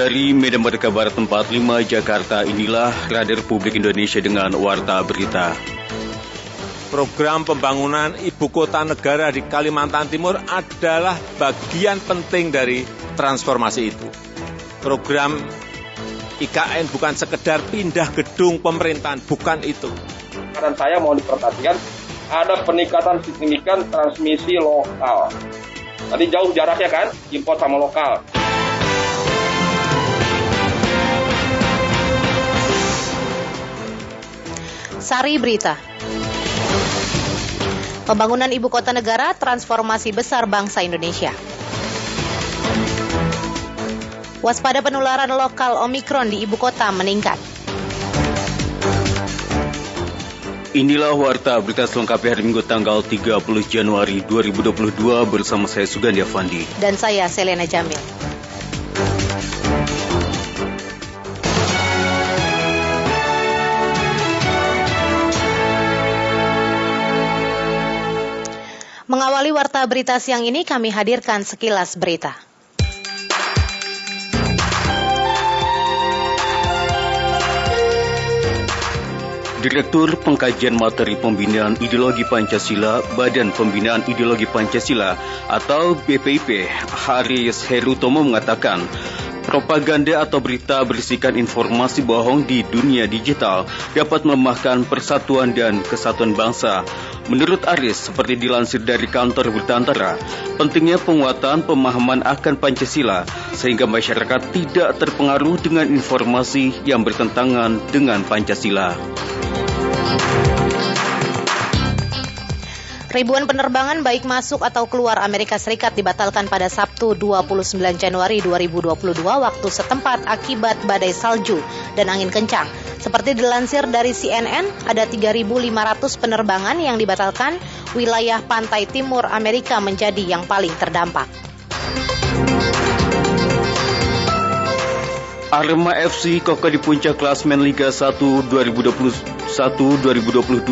Dari Medan Merdeka Barat 45 Jakarta inilah Radio Republik Indonesia dengan Warta Berita. Program pembangunan ibu kota negara di Kalimantan Timur adalah bagian penting dari transformasi itu. Program IKN bukan sekedar pindah gedung pemerintahan, bukan itu. Dan saya mau diperhatikan ada peningkatan signifikan transmisi lokal. Tadi jauh jaraknya kan, impor sama lokal. Sari Berita. Pembangunan ibu kota negara, transformasi besar bangsa Indonesia. Waspada penularan lokal Omikron di ibu kota meningkat. Inilah warta berita selengkapnya hari Minggu tanggal 30 Januari 2022 bersama saya Sugandi Fandi. Dan saya Selena Jamil. Mengawali warta berita siang ini kami hadirkan sekilas berita. Direktur Pengkajian Materi Pembinaan Ideologi Pancasila Badan Pembinaan Ideologi Pancasila atau BPIP Haris Herutomo mengatakan propaganda atau berita berisikan informasi bohong di dunia digital dapat melemahkan persatuan dan kesatuan bangsa. Menurut Aris, seperti dilansir dari kantor berita antara, pentingnya penguatan pemahaman akan Pancasila sehingga masyarakat tidak terpengaruh dengan informasi yang bertentangan dengan Pancasila. Ribuan penerbangan baik masuk atau keluar Amerika Serikat dibatalkan pada Sabtu 29 Januari 2022 waktu setempat akibat badai salju dan angin kencang. Seperti dilansir dari CNN, ada 3.500 penerbangan yang dibatalkan, wilayah pantai timur Amerika menjadi yang paling terdampak. Arema FC kokoh di puncak klasmen Liga 1 2021-2022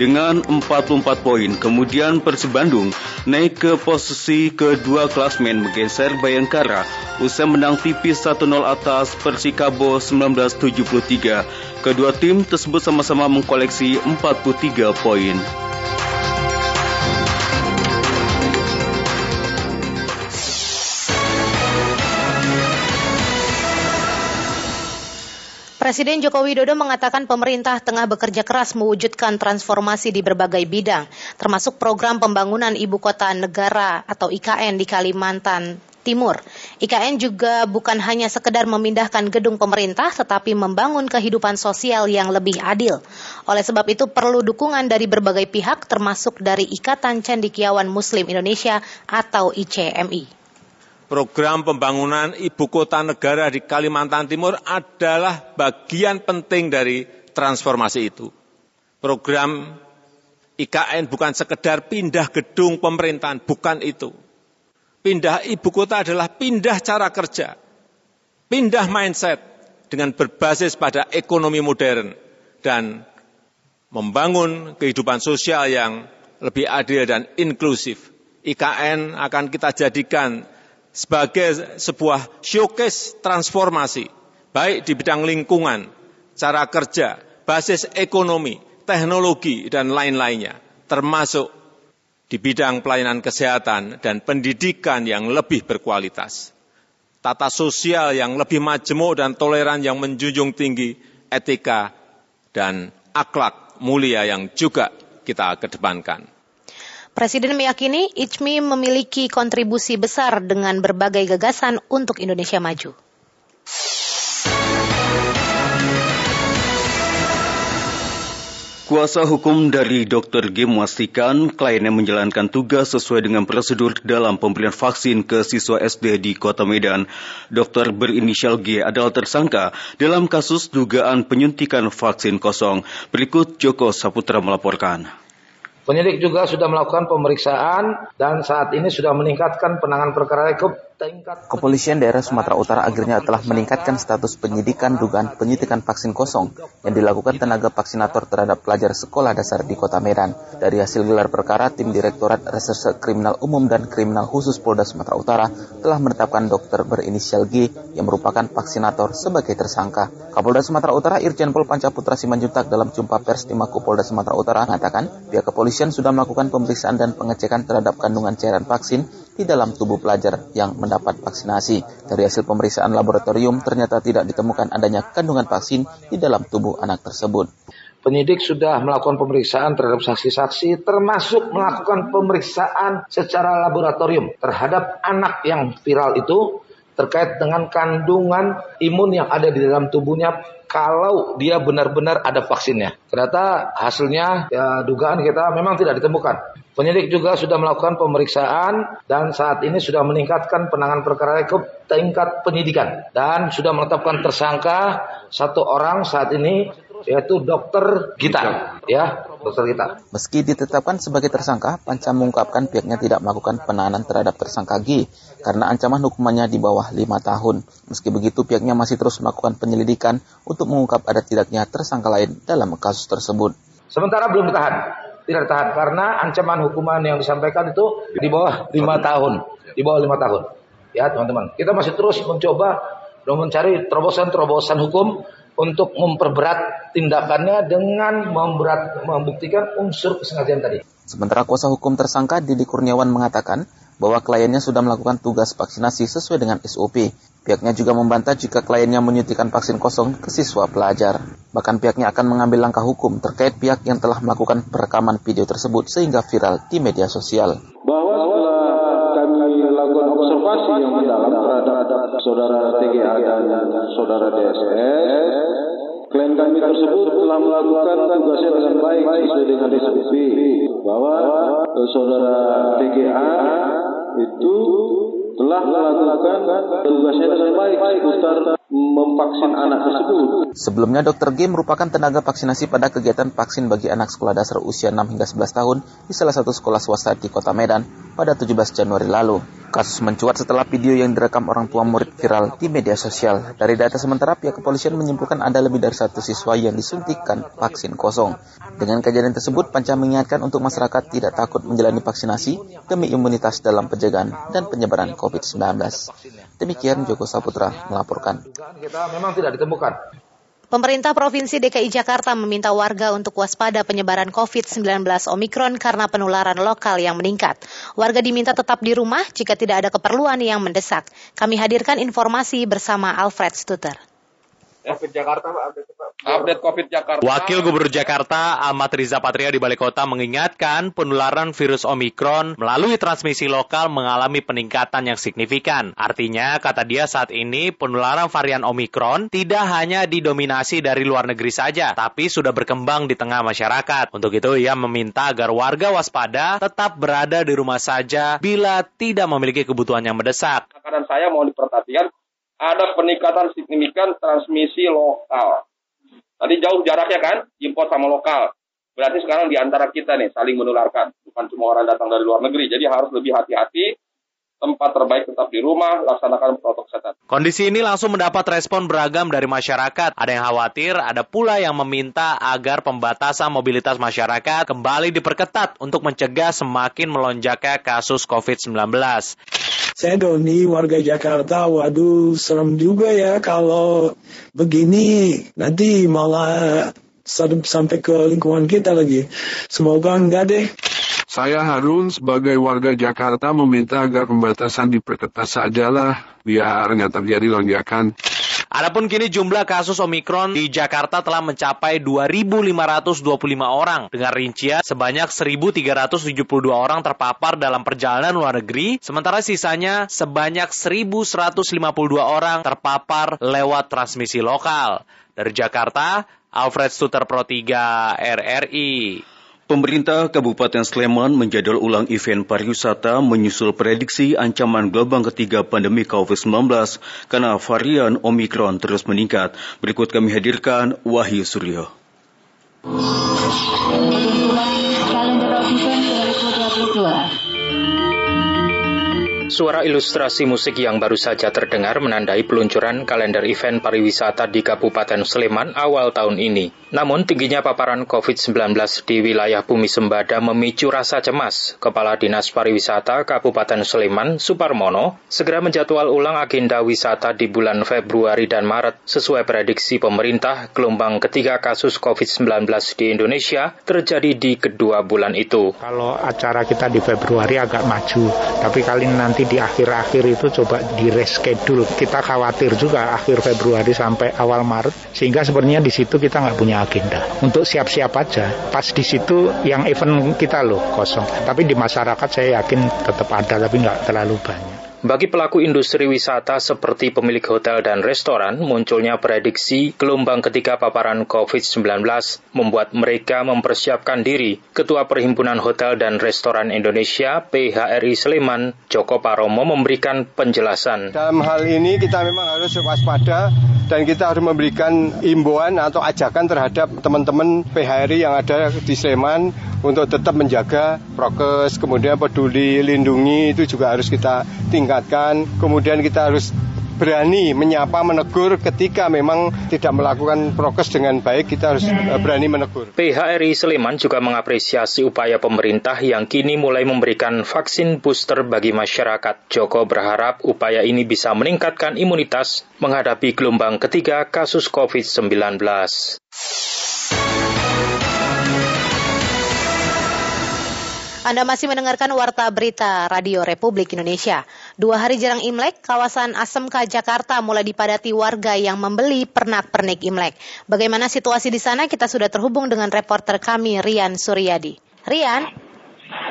dengan 44 poin. Kemudian Persib Bandung naik ke posisi kedua klasmen menggeser Bayangkara usai menang tipis 1-0 atas Persikabo 1973. Kedua tim tersebut sama-sama mengkoleksi 43 poin. Presiden Joko Widodo mengatakan pemerintah tengah bekerja keras mewujudkan transformasi di berbagai bidang, termasuk program pembangunan ibu kota negara atau IKN di Kalimantan Timur. IKN juga bukan hanya sekedar memindahkan gedung pemerintah, tetapi membangun kehidupan sosial yang lebih adil. Oleh sebab itu perlu dukungan dari berbagai pihak, termasuk dari Ikatan Cendikiawan Muslim Indonesia atau ICMI program pembangunan ibu kota negara di Kalimantan Timur adalah bagian penting dari transformasi itu. Program IKN bukan sekedar pindah gedung pemerintahan, bukan itu. Pindah ibu kota adalah pindah cara kerja, pindah mindset dengan berbasis pada ekonomi modern dan membangun kehidupan sosial yang lebih adil dan inklusif. IKN akan kita jadikan sebagai sebuah showcase transformasi, baik di bidang lingkungan, cara kerja, basis ekonomi, teknologi, dan lain-lainnya, termasuk di bidang pelayanan kesehatan dan pendidikan yang lebih berkualitas, tata sosial yang lebih majemuk dan toleran yang menjunjung tinggi etika dan akhlak mulia yang juga kita kedepankan. Presiden meyakini ICMI memiliki kontribusi besar dengan berbagai gagasan untuk Indonesia maju. Kuasa hukum dari Dr. G memastikan kliennya menjalankan tugas sesuai dengan prosedur dalam pemberian vaksin ke siswa SD di Kota Medan. Dokter berinisial G adalah tersangka dalam kasus dugaan penyuntikan vaksin kosong. Berikut Joko Saputra melaporkan. Penyidik juga sudah melakukan pemeriksaan dan saat ini sudah meningkatkan penanganan perkara Kepolisian daerah Sumatera Utara akhirnya telah meningkatkan status penyidikan dugaan penyuntikan vaksin kosong yang dilakukan tenaga vaksinator terhadap pelajar sekolah dasar di Kota Medan. Dari hasil gelar perkara, tim Direktorat Reserse Kriminal Umum dan Kriminal Khusus Polda Sumatera Utara telah menetapkan dokter berinisial G yang merupakan vaksinator sebagai tersangka. Kapolda Sumatera Utara Irjen Pol Pancaputra Simanjuntak dalam jumpa pers di Mako Polda Sumatera Utara mengatakan pihak kepolisian sudah melakukan pemeriksaan dan pengecekan terhadap kandungan cairan vaksin di dalam tubuh pelajar yang mendapat vaksinasi. Dari hasil pemeriksaan laboratorium, ternyata tidak ditemukan adanya kandungan vaksin di dalam tubuh anak tersebut. Penyidik sudah melakukan pemeriksaan terhadap saksi-saksi, termasuk melakukan pemeriksaan secara laboratorium terhadap anak yang viral itu terkait dengan kandungan imun yang ada di dalam tubuhnya kalau dia benar-benar ada vaksinnya. Ternyata hasilnya ya dugaan kita memang tidak ditemukan. Penyidik juga sudah melakukan pemeriksaan dan saat ini sudah meningkatkan penanganan perkara ke tingkat penyidikan dan sudah menetapkan tersangka satu orang saat ini yaitu dokter Gita ya dokter Gita. Meski ditetapkan sebagai tersangka, Panca mengungkapkan pihaknya tidak melakukan penahanan terhadap tersangka G karena ancaman hukumannya di bawah lima tahun. Meski begitu, pihaknya masih terus melakukan penyelidikan untuk mengungkap ada tidaknya tersangka lain dalam kasus tersebut. Sementara belum ditahan, tidak ditahan karena ancaman hukuman yang disampaikan itu di bawah lima tahun, di bawah lima tahun. Ya teman-teman, kita masih terus mencoba dan mencari terobosan-terobosan hukum untuk memperberat tindakannya dengan memberat, membuktikan unsur kesengajaan tadi. Sementara kuasa hukum tersangka Didi Kurniawan mengatakan bahwa kliennya sudah melakukan tugas vaksinasi sesuai dengan SOP. Pihaknya juga membantah jika kliennya menyuntikan vaksin kosong ke siswa pelajar. Bahkan pihaknya akan mengambil langkah hukum terkait pihak yang telah melakukan perekaman video tersebut sehingga viral di media sosial. Bahwa setelah kami lakukan observasi yang mendalam terhadap saudara TGA dan saudara DSS, klien kami tersebut telah melakukan tugasnya dengan baik sesuai dengan SOP bahwa saudara TGA itu telah melakukan tugasnya dengan baik seputar memvaksin anak tersebut. Sebelumnya, Dr. G merupakan tenaga vaksinasi pada kegiatan vaksin bagi anak sekolah dasar usia 6 hingga 11 tahun di salah satu sekolah swasta di kota Medan pada 17 Januari lalu. Kasus mencuat setelah video yang direkam orang tua murid viral di media sosial. Dari data sementara, pihak kepolisian menyimpulkan ada lebih dari satu siswa yang disuntikkan vaksin kosong. Dengan kejadian tersebut, Panca mengingatkan untuk masyarakat tidak takut menjalani vaksinasi demi imunitas dalam pencegahan dan penyebaran COVID-19. Demikian Joko Saputra melaporkan. Kita memang tidak ditemukan Pemerintah Provinsi DKI Jakarta meminta warga untuk waspada penyebaran COVID-19 Omikron karena penularan lokal yang meningkat. Warga diminta tetap di rumah jika tidak ada keperluan yang mendesak. Kami hadirkan informasi bersama Alfred Stuter. COVID Jakarta, update COVID Jakarta. Wakil Gubernur Jakarta Ahmad Riza Patria di Balai Kota mengingatkan penularan virus Omikron melalui transmisi lokal mengalami peningkatan yang signifikan. Artinya, kata dia saat ini penularan varian Omikron tidak hanya didominasi dari luar negeri saja, tapi sudah berkembang di tengah masyarakat. Untuk itu, ia meminta agar warga waspada tetap berada di rumah saja bila tidak memiliki kebutuhan yang mendesak. Dan saya mau diperhatikan ada peningkatan signifikan transmisi lokal. Tadi jauh jaraknya kan, impor sama lokal. Berarti sekarang di antara kita nih saling menularkan. Bukan cuma orang datang dari luar negeri. Jadi harus lebih hati-hati. Tempat terbaik tetap di rumah, laksanakan protokol kesehatan. Kondisi ini langsung mendapat respon beragam dari masyarakat. Ada yang khawatir, ada pula yang meminta agar pembatasan mobilitas masyarakat kembali diperketat untuk mencegah semakin melonjaknya kasus COVID-19. Saya Doni, warga Jakarta. Waduh, serem juga ya kalau begini. Nanti malah sampai ke lingkungan kita lagi. Semoga enggak deh. Saya Harun sebagai warga Jakarta meminta agar pembatasan diperketat sajalah biar nggak terjadi lonjakan. Adapun kini jumlah kasus Omikron di Jakarta telah mencapai 2.525 orang dengan rincian sebanyak 1.372 orang terpapar dalam perjalanan luar negeri, sementara sisanya sebanyak 1.152 orang terpapar lewat transmisi lokal. Dari Jakarta, Alfred Suter Pro 3 RRI. Pemerintah Kabupaten Sleman menjadwal ulang event pariwisata menyusul prediksi ancaman gelombang ketiga pandemi COVID-19 karena varian Omikron terus meningkat. Berikut kami hadirkan Wahyu Suryo. Suara ilustrasi musik yang baru saja terdengar menandai peluncuran kalender event pariwisata di Kabupaten Sleman awal tahun ini. Namun tingginya paparan COVID-19 di wilayah Bumi Sembada memicu rasa cemas. Kepala Dinas Pariwisata Kabupaten Sleman, Suparmono, segera menjadwal ulang agenda wisata di bulan Februari dan Maret. Sesuai prediksi pemerintah, gelombang ketiga kasus COVID-19 di Indonesia terjadi di kedua bulan itu. Kalau acara kita di Februari agak maju, tapi kali nanti nanti di akhir-akhir itu coba di reschedule. Kita khawatir juga akhir Februari sampai awal Maret, sehingga sebenarnya di situ kita nggak punya agenda. Untuk siap-siap aja, pas di situ yang event kita loh kosong. Tapi di masyarakat saya yakin tetap ada, tapi nggak terlalu banyak. Bagi pelaku industri wisata seperti pemilik hotel dan restoran, munculnya prediksi gelombang ketiga paparan COVID-19 membuat mereka mempersiapkan diri. Ketua Perhimpunan Hotel dan Restoran Indonesia, PHRI Sleman, Joko Paromo memberikan penjelasan. Dalam hal ini kita memang harus waspada dan kita harus memberikan imbauan atau ajakan terhadap teman-teman PHRI yang ada di Sleman untuk tetap menjaga prokes, kemudian peduli lindungi itu juga harus kita tinggalkan tingkatkan. Kemudian kita harus berani menyapa, menegur ketika memang tidak melakukan prokes dengan baik, kita harus eh, berani menegur. PHRI Sleman juga mengapresiasi upaya pemerintah yang kini mulai memberikan vaksin booster bagi masyarakat. Joko berharap upaya ini bisa meningkatkan imunitas menghadapi gelombang ketiga kasus COVID-19. Anda masih mendengarkan Warta Berita Radio Republik Indonesia. Dua hari jelang Imlek, kawasan Asmk Jakarta mulai dipadati warga yang membeli pernak-pernik Imlek. Bagaimana situasi di sana? Kita sudah terhubung dengan reporter kami, Rian Suryadi. Rian?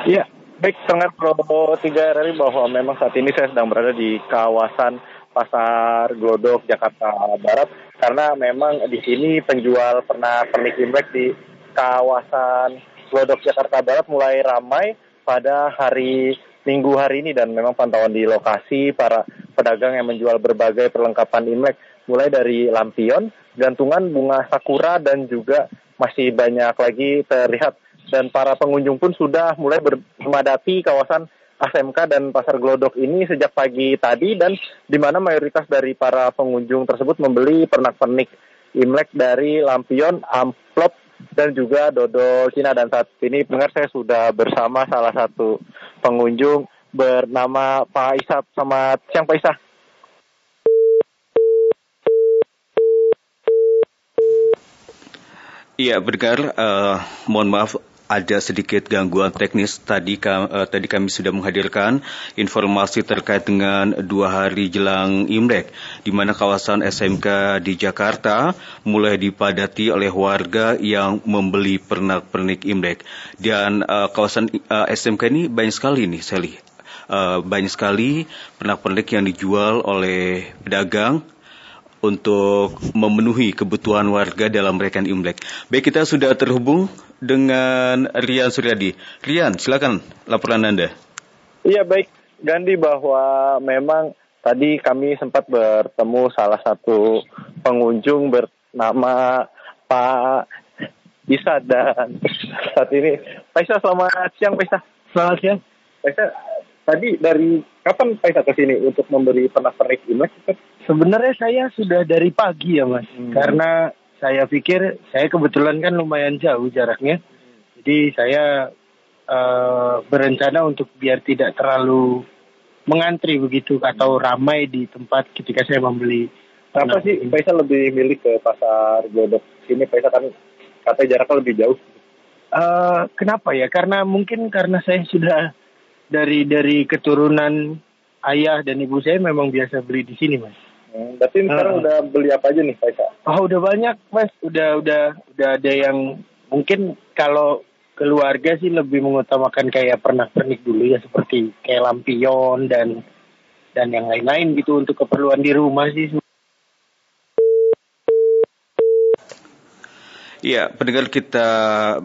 Iya, baik dengar Pro 3 RRI bahwa memang saat ini saya sedang berada di kawasan Pasar Glodok, Jakarta Barat. Karena memang di sini penjual pernak-pernik Imlek di kawasan Glodok Jakarta Barat mulai ramai pada hari Minggu hari ini dan memang pantauan di lokasi para pedagang yang menjual berbagai perlengkapan Imlek mulai dari lampion, gantungan bunga sakura dan juga masih banyak lagi terlihat. Dan para pengunjung pun sudah mulai memadati kawasan ASMK dan Pasar Glodok ini sejak pagi tadi dan di mana mayoritas dari para pengunjung tersebut membeli pernak-pernik Imlek dari lampion, amplop, dan juga dodol Cina dan saat ini dengar saya sudah bersama salah satu pengunjung bernama Pak Isa. Selamat siang Pak Isa. Iya, benar. Uh, mohon maaf ada sedikit gangguan teknis tadi uh, tadi kami sudah menghadirkan informasi terkait dengan dua hari jelang Imlek di mana kawasan SMK di Jakarta mulai dipadati oleh warga yang membeli pernak-pernik Imlek. Dan uh, kawasan uh, SMK ini banyak sekali nih Sally. Uh, banyak sekali pernak-pernik yang dijual oleh pedagang untuk memenuhi kebutuhan warga dalam merayakan Imlek. Baik, kita sudah terhubung dengan Rian Suryadi. Rian, silakan laporan Anda. Iya, baik. Gandhi bahwa memang tadi kami sempat bertemu salah satu pengunjung bernama Pak Isa dan saat ini Pak Isa selamat siang Pak Isa. Selamat siang. Pak Isa, tadi dari kapan Pak ke sini untuk memberi pernak-pernik Imlek? Sebenarnya saya sudah dari pagi ya Mas, hmm. karena saya pikir saya kebetulan kan lumayan jauh jaraknya. Jadi saya uh, berencana untuk biar tidak terlalu mengantri begitu atau ramai di tempat ketika saya membeli. Kenapa sih Faisal lebih milih ke pasar Glodok sini? Faisal kan katanya jaraknya lebih jauh. Uh, kenapa ya? Karena mungkin karena saya sudah dari dari keturunan ayah dan ibu saya memang biasa beli di sini, mas. Hmm, berarti sekarang uh, udah beli apa aja nih, Faisal? Oh, udah banyak, Mas. Udah udah udah ada yang mungkin kalau keluarga sih lebih mengutamakan kayak pernak-pernik dulu ya seperti kayak lampion dan dan yang lain-lain gitu untuk keperluan di rumah sih. Ya, pendengar kita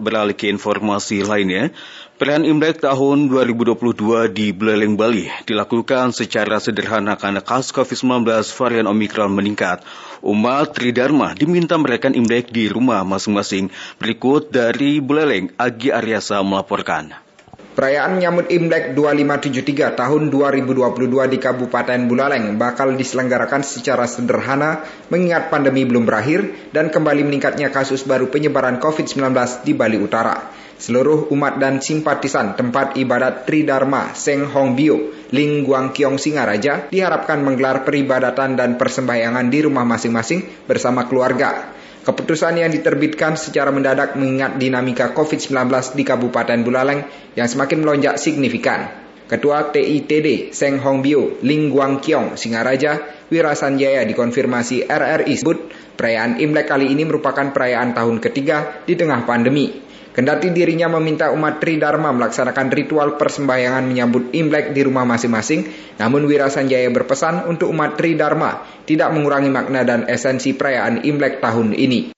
beralih ke informasi lainnya. Perayaan Imlek tahun 2022 di Buleleng, Bali dilakukan secara sederhana karena kasus COVID-19 varian Omikron meningkat. Umat Tridharma diminta merayakan Imlek di rumah masing-masing. Berikut dari Buleleng, Agi Aryasa melaporkan. Perayaan menyambut Imlek 2573 tahun 2022 di Kabupaten Buleleng bakal diselenggarakan secara sederhana mengingat pandemi belum berakhir dan kembali meningkatnya kasus baru penyebaran COVID-19 di Bali Utara. Seluruh umat dan simpatisan tempat ibadat Tridharma Seng Hong Bio, Ling Guang Kiong Singaraja diharapkan menggelar peribadatan dan persembahyangan di rumah masing-masing bersama keluarga. Keputusan yang diterbitkan secara mendadak mengingat dinamika COVID-19 di Kabupaten Buleleng yang semakin melonjak signifikan. Ketua TITD Seng Hong Bio, Ling Guang Kiong, Singaraja, Wirasanjaya dikonfirmasi RRI sebut perayaan Imlek kali ini merupakan perayaan tahun ketiga di tengah pandemi. Kendati dirinya meminta umat Tridharma melaksanakan ritual persembahyangan menyambut Imlek di rumah masing-masing, namun Wira Sanjaya berpesan untuk umat Tridharma tidak mengurangi makna dan esensi perayaan Imlek tahun ini.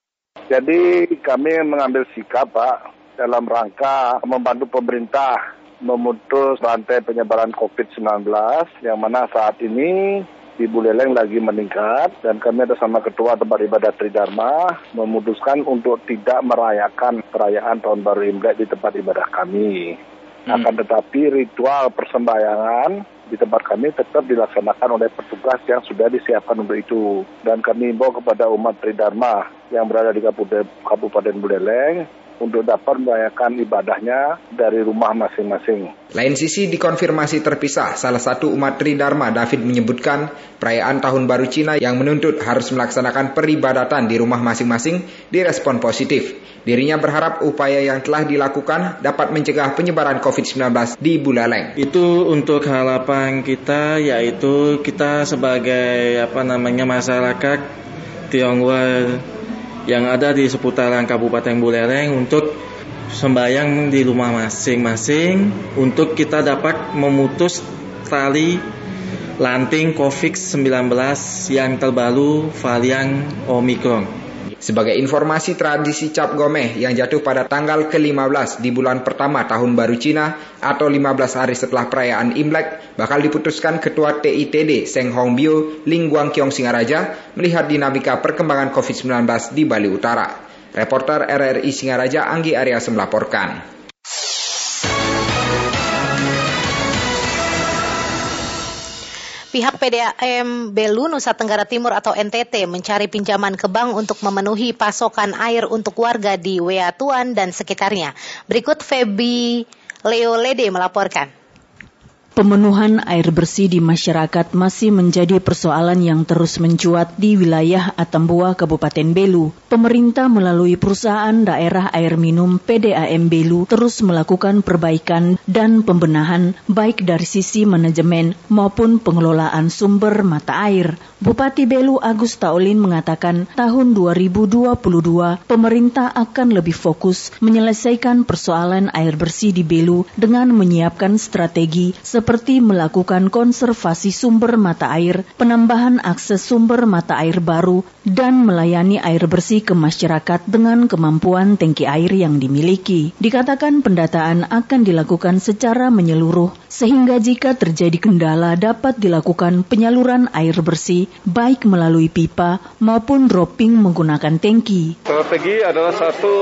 Jadi kami mengambil sikap Pak dalam rangka membantu pemerintah memutus rantai penyebaran COVID-19 yang mana saat ini di Buleleng lagi meningkat dan kami ada sama ketua tempat ibadah Tridharma memutuskan untuk tidak merayakan perayaan tahun baru Imlek di tempat ibadah kami. Hmm. Akan tetapi ritual persembahyangan di tempat kami tetap dilaksanakan oleh petugas yang sudah disiapkan untuk itu. Dan kami imbau kepada umat Tridharma yang berada di Kabupaten Buleleng untuk dapat merayakan ibadahnya dari rumah masing-masing. Lain sisi dikonfirmasi terpisah, salah satu umat Tridharma David menyebutkan perayaan Tahun Baru Cina yang menuntut harus melaksanakan peribadatan di rumah masing-masing direspon positif. Dirinya berharap upaya yang telah dilakukan dapat mencegah penyebaran COVID-19 di Buleleng. Itu untuk harapan kita yaitu kita sebagai apa namanya masyarakat Tionghoa yang ada di seputaran Kabupaten Buleleng untuk sembahyang di rumah masing-masing untuk kita dapat memutus tali lanting COVID-19 yang terbaru varian Omicron. Sebagai informasi tradisi Cap Gomeh yang jatuh pada tanggal ke-15 di bulan pertama tahun baru Cina atau 15 hari setelah perayaan Imlek bakal diputuskan Ketua TITD Seng Hong Bio Ling Guang Kiong Singaraja melihat dinamika perkembangan COVID-19 di Bali Utara. Reporter RRI Singaraja Anggi Arya melaporkan. Pihak PDAM Belu Nusa Tenggara Timur atau NTT mencari pinjaman ke bank untuk memenuhi pasokan air untuk warga di Weatuan dan sekitarnya. Berikut Febi Leo Lede melaporkan. Pemenuhan air bersih di masyarakat masih menjadi persoalan yang terus mencuat di wilayah Atambua, Kabupaten Belu. Pemerintah melalui perusahaan daerah air minum PDAM Belu terus melakukan perbaikan dan pembenahan baik dari sisi manajemen maupun pengelolaan sumber mata air. Bupati Belu Agus Taulin mengatakan tahun 2022 pemerintah akan lebih fokus menyelesaikan persoalan air bersih di Belu dengan menyiapkan strategi seperti melakukan konservasi sumber mata air, penambahan akses sumber mata air baru, dan melayani air bersih ke masyarakat dengan kemampuan tangki air yang dimiliki. Dikatakan pendataan akan dilakukan secara menyeluruh, sehingga jika terjadi kendala dapat dilakukan penyaluran air bersih baik melalui pipa maupun dropping menggunakan tangki. Strategi adalah satu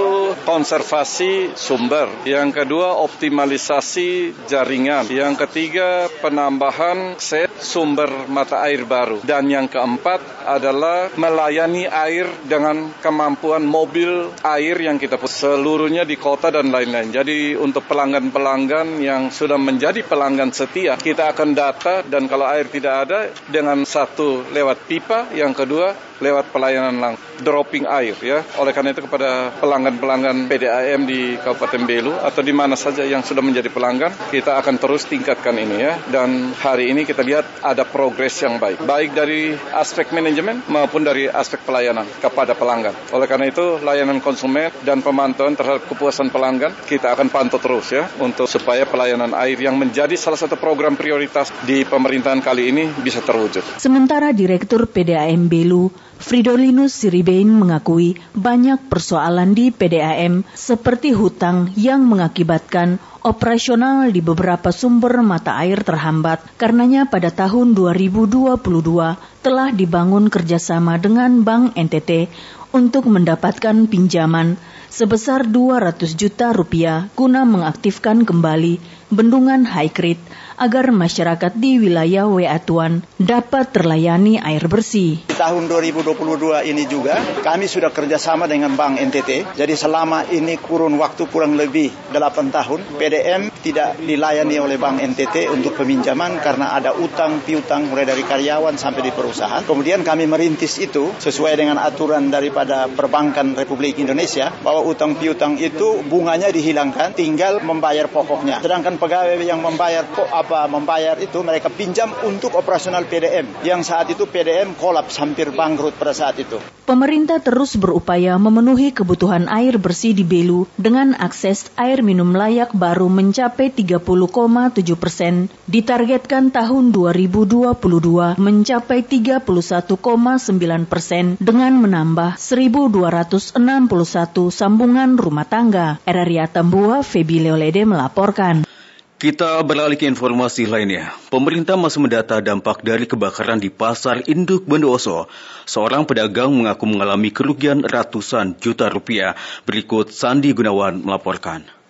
konservasi sumber, yang kedua optimalisasi jaringan, yang ketiga ketiga, penambahan set sumber mata air baru. Dan yang keempat adalah melayani air dengan kemampuan mobil air yang kita punya. Seluruhnya di kota dan lain-lain. Jadi untuk pelanggan-pelanggan yang sudah menjadi pelanggan setia, kita akan data dan kalau air tidak ada dengan satu lewat pipa, yang kedua lewat pelayanan langsung dropping air ya. Oleh karena itu kepada pelanggan-pelanggan PDAM di Kabupaten Belu atau di mana saja yang sudah menjadi pelanggan, kita akan terus tingkatkan ini ya. Dan hari ini kita lihat ada progres yang baik, baik dari aspek manajemen maupun dari aspek pelayanan kepada pelanggan. Oleh karena itu, layanan konsumen dan pemantauan terhadap kepuasan pelanggan kita akan pantau terus ya untuk supaya pelayanan air yang menjadi salah satu program prioritas di pemerintahan kali ini bisa terwujud. Sementara Direktur PDAM Belu Fridolinus Siribein mengakui banyak persoalan di PDAM seperti hutang yang mengakibatkan operasional di beberapa sumber mata air terhambat. Karenanya pada tahun 2022 telah dibangun kerjasama dengan Bank NTT untuk mendapatkan pinjaman sebesar 200 juta rupiah guna mengaktifkan kembali bendungan High agar masyarakat di wilayah Weatuan dapat terlayani air bersih. Di tahun 2022 ini juga kami sudah kerjasama dengan Bank NTT. Jadi selama ini kurun waktu kurang lebih 8 tahun PDM tidak dilayani oleh Bank NTT untuk peminjaman karena ada utang piutang mulai dari karyawan sampai di perusahaan. Kemudian kami merintis itu sesuai dengan aturan daripada perbankan Republik Indonesia bahwa utang piutang itu bunganya dihilangkan tinggal membayar pokoknya. Sedangkan pegawai yang membayar apa membayar itu mereka pinjam untuk operasional PDM yang saat itu PDM kolaps hampir bangkrut pada saat itu. Pemerintah terus berupaya memenuhi kebutuhan air bersih di Belu dengan akses air minum layak baru mencapai 30,7 persen. Ditargetkan tahun 2022 mencapai 31,9 persen dengan menambah 1.261 sambungan rumah tangga. RRI Atambua, Febi Leolede melaporkan. Kita beralih ke informasi lainnya. Pemerintah masih mendata dampak dari kebakaran di Pasar Induk Bondowoso. Seorang pedagang mengaku mengalami kerugian ratusan juta rupiah. Berikut Sandi Gunawan melaporkan.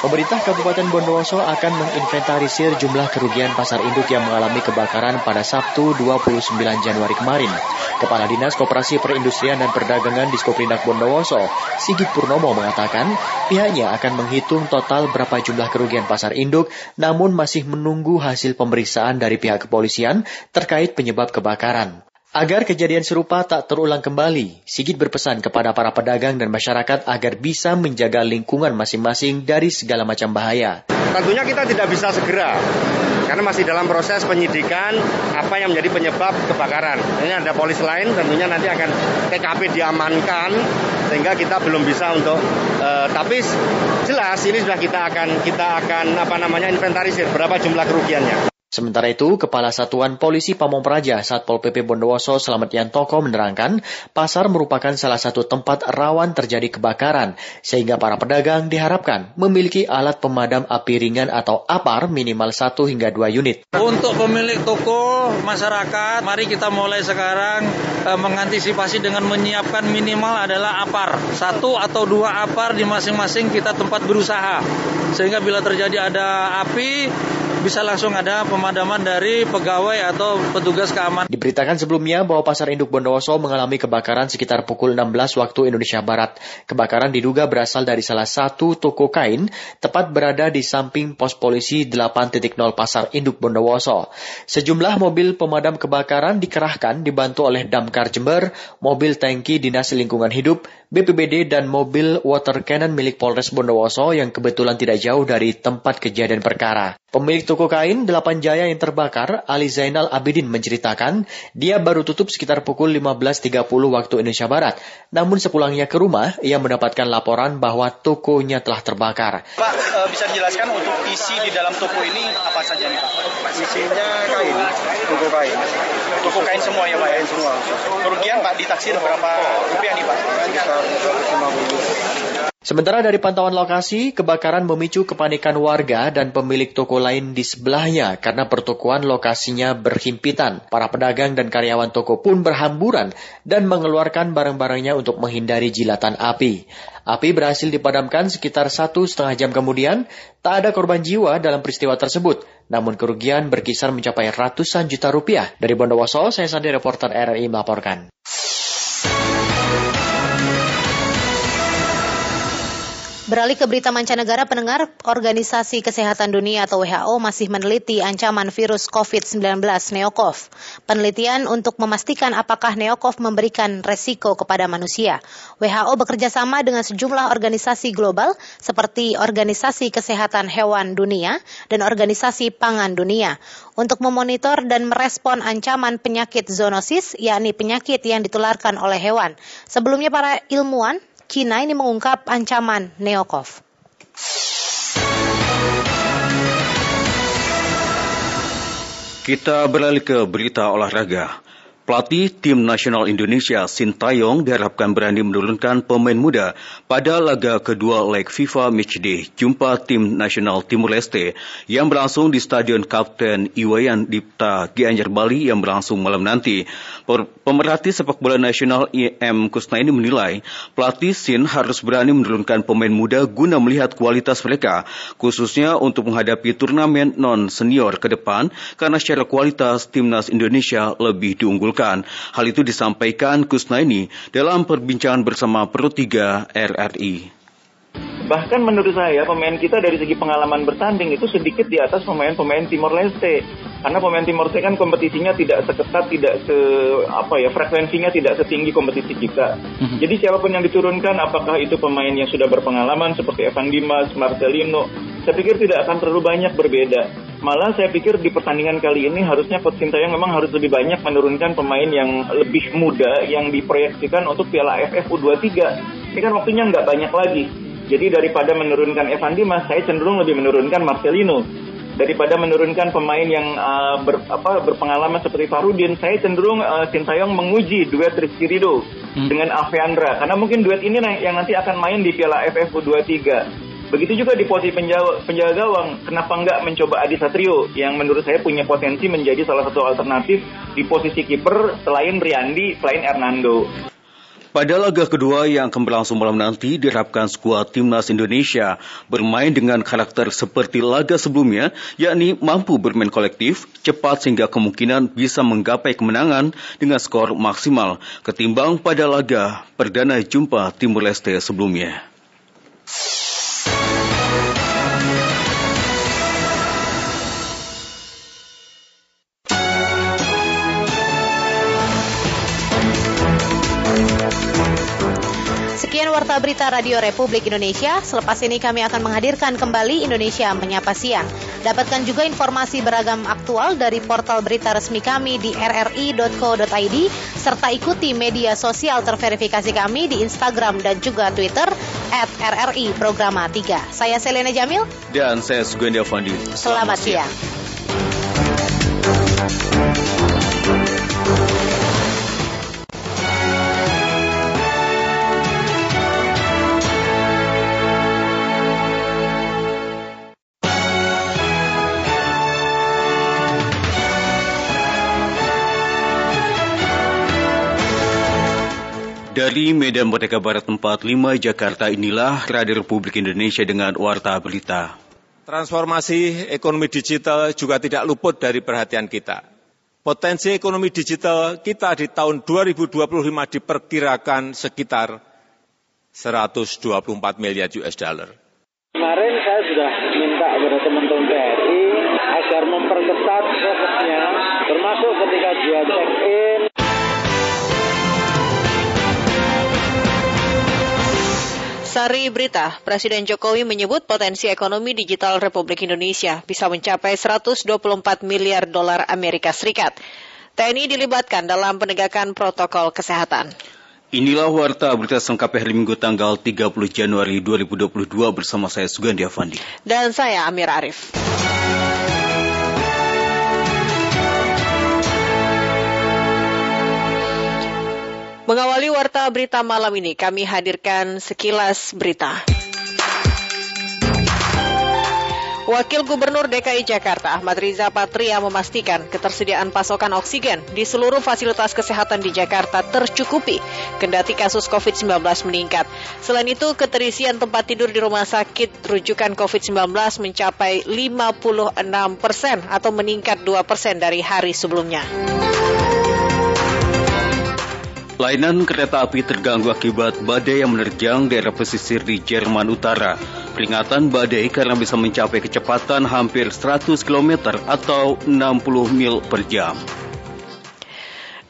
Pemerintah Kabupaten Bondowoso akan menginventarisir jumlah kerugian pasar induk yang mengalami kebakaran pada Sabtu 29 Januari kemarin. Kepala Dinas Koperasi Perindustrian dan Perdagangan Diskoprindak Bondowoso, Sigit Purnomo mengatakan pihaknya akan menghitung total berapa jumlah kerugian pasar induk namun masih menunggu hasil pemeriksaan dari pihak kepolisian terkait penyebab kebakaran. Agar kejadian serupa tak terulang kembali, Sigit berpesan kepada para pedagang dan masyarakat agar bisa menjaga lingkungan masing-masing dari segala macam bahaya. Tentunya kita tidak bisa segera, karena masih dalam proses penyidikan apa yang menjadi penyebab kebakaran. Ini ada polis lain, tentunya nanti akan TKP diamankan, sehingga kita belum bisa untuk, uh, tapi jelas ini sudah kita akan kita akan apa namanya inventarisir berapa jumlah kerugiannya. Sementara itu, Kepala Satuan Polisi Pamong Praja Satpol PP Bondowoso Slamet Yantoko menerangkan, pasar merupakan salah satu tempat rawan terjadi kebakaran, sehingga para pedagang diharapkan memiliki alat pemadam api ringan atau APAR minimal 1 hingga 2 unit. Untuk pemilik toko, masyarakat, mari kita mulai sekarang e, mengantisipasi dengan menyiapkan minimal adalah APAR. Satu atau dua APAR di masing-masing kita tempat berusaha. Sehingga bila terjadi ada api, bisa langsung ada pemadaman dari pegawai atau petugas keamanan. Diberitakan sebelumnya bahwa Pasar Induk Bondowoso mengalami kebakaran sekitar pukul 16 waktu Indonesia Barat. Kebakaran diduga berasal dari salah satu toko kain, tepat berada di samping pos polisi 8.0 Pasar Induk Bondowoso. Sejumlah mobil pemadam kebakaran dikerahkan dibantu oleh Damkar Jember, mobil tangki Dinas Lingkungan Hidup, BPBD dan mobil water cannon milik Polres Bondowoso yang kebetulan tidak jauh dari tempat kejadian perkara. Pemilik toko kain Delapan Jaya yang terbakar, Ali Zainal Abidin menceritakan, dia baru tutup sekitar pukul 15.30 waktu Indonesia Barat. Namun sepulangnya ke rumah, ia mendapatkan laporan bahwa tokonya telah terbakar. Pak, e, bisa dijelaskan untuk isi di dalam toko ini apa saja nih Pak? Isinya kain, toko kain. Kain semua ya Pak ya? semua. Kerugian Pak ditaksir berapa rupiah nih Pak? Sekitar 150. Sementara dari pantauan lokasi, kebakaran memicu kepanikan warga dan pemilik toko lain di sebelahnya karena pertokoan lokasinya berhimpitan. Para pedagang dan karyawan toko pun berhamburan dan mengeluarkan barang-barangnya untuk menghindari jilatan api. Api berhasil dipadamkan sekitar satu setengah jam kemudian. Tak ada korban jiwa dalam peristiwa tersebut, namun kerugian berkisar mencapai ratusan juta rupiah. Dari Bondowoso, saya Sandi reporter RRI melaporkan. Beralih ke berita mancanegara, pendengar Organisasi Kesehatan Dunia atau WHO masih meneliti ancaman virus COVID-19 Neokov. Penelitian untuk memastikan apakah Neokov memberikan resiko kepada manusia. WHO bekerja sama dengan sejumlah organisasi global seperti Organisasi Kesehatan Hewan Dunia dan Organisasi Pangan Dunia untuk memonitor dan merespon ancaman penyakit zoonosis, yakni penyakit yang ditularkan oleh hewan. Sebelumnya para ilmuwan Cina ini mengungkap ancaman Neokov. Kita beralih ke berita olahraga. Pelatih tim nasional Indonesia Sintayong diharapkan berani menurunkan pemain muda pada laga kedua leg FIFA Matchday jumpa tim nasional Timur Leste yang berlangsung di Stadion Kapten Iwayan Dipta Gianyar Bali yang berlangsung malam nanti. Pemerhati sepak bola nasional IM Kusnaini menilai pelatih Sin harus berani menurunkan pemain muda guna melihat kualitas mereka, khususnya untuk menghadapi turnamen non senior ke depan karena secara kualitas timnas Indonesia lebih diunggulkan dilakukan. Hal itu disampaikan Kusnaini dalam perbincangan bersama Pro 3 RRI. Bahkan menurut saya pemain kita dari segi pengalaman bertanding itu sedikit di atas pemain-pemain Timor Leste. Karena pemain Timor Leste kan kompetisinya tidak seketat, tidak se apa ya frekuensinya tidak setinggi kompetisi kita. Mhm. Jadi siapa pun yang diturunkan, apakah itu pemain yang sudah berpengalaman seperti Evan Dimas, Marcelino, saya pikir tidak akan terlalu banyak berbeda. Malah saya pikir di pertandingan kali ini harusnya Coach Sintayong memang harus lebih banyak menurunkan pemain yang lebih muda yang diproyeksikan untuk Piala AFF U23. Ini kan waktunya nggak banyak lagi. Jadi daripada menurunkan Evan Dimas, saya cenderung lebih menurunkan Marcelino. Daripada menurunkan pemain yang uh, ber, apa, berpengalaman seperti Farudin, saya cenderung uh, Sintayong menguji duet Rizky Rido hmm. dengan Alveandra. Karena mungkin duet ini yang nanti akan main di Piala AFF U23. Begitu juga di posisi penjaga, penjaga gawang, kenapa nggak mencoba Adi Satrio yang menurut saya punya potensi menjadi salah satu alternatif di posisi kiper selain Riyandi, selain Hernando. Pada laga kedua yang akan berlangsung malam nanti, diharapkan skuad timnas Indonesia bermain dengan karakter seperti laga sebelumnya, yakni mampu bermain kolektif, cepat sehingga kemungkinan bisa menggapai kemenangan dengan skor maksimal ketimbang pada laga perdana jumpa Timur Leste sebelumnya. Warta Berita Radio Republik Indonesia. Selepas ini kami akan menghadirkan kembali Indonesia Menyapa Siang. Dapatkan juga informasi beragam aktual dari portal berita resmi kami di rri.co.id serta ikuti media sosial terverifikasi kami di Instagram dan juga Twitter at RRI Programa 3. Saya Selena Jamil. Dan saya Sugandi Avandi. Selamat, Selamat siang. Dari Medan Merdeka Barat 45 Jakarta inilah Radio Republik Indonesia dengan Warta Berita. Transformasi ekonomi digital juga tidak luput dari perhatian kita. Potensi ekonomi digital kita di tahun 2025 diperkirakan sekitar 124 miliar US dollar. Kemarin saya sudah minta kepada teman-teman TNI agar memperketat prosesnya, termasuk ketika dia check-in, Sari Berita, Presiden Jokowi menyebut potensi ekonomi digital Republik Indonesia bisa mencapai 124 miliar dolar Amerika Serikat. TNI dilibatkan dalam penegakan protokol kesehatan. Inilah warta berita selengkapnya hari Minggu tanggal 30 Januari 2022 bersama saya Sugandi Avandi. Dan saya Amir Arif. Mengawali warta berita malam ini, kami hadirkan sekilas berita. Wakil Gubernur DKI Jakarta Ahmad Riza Patria memastikan ketersediaan pasokan oksigen di seluruh fasilitas kesehatan di Jakarta tercukupi, kendati kasus COVID-19 meningkat. Selain itu, keterisian tempat tidur di rumah sakit rujukan COVID-19 mencapai 56 persen atau meningkat 2 persen dari hari sebelumnya. Lainan kereta api terganggu akibat badai yang menerjang daerah pesisir di Jerman Utara. Peringatan badai karena bisa mencapai kecepatan hampir 100 km atau 60 mil per jam.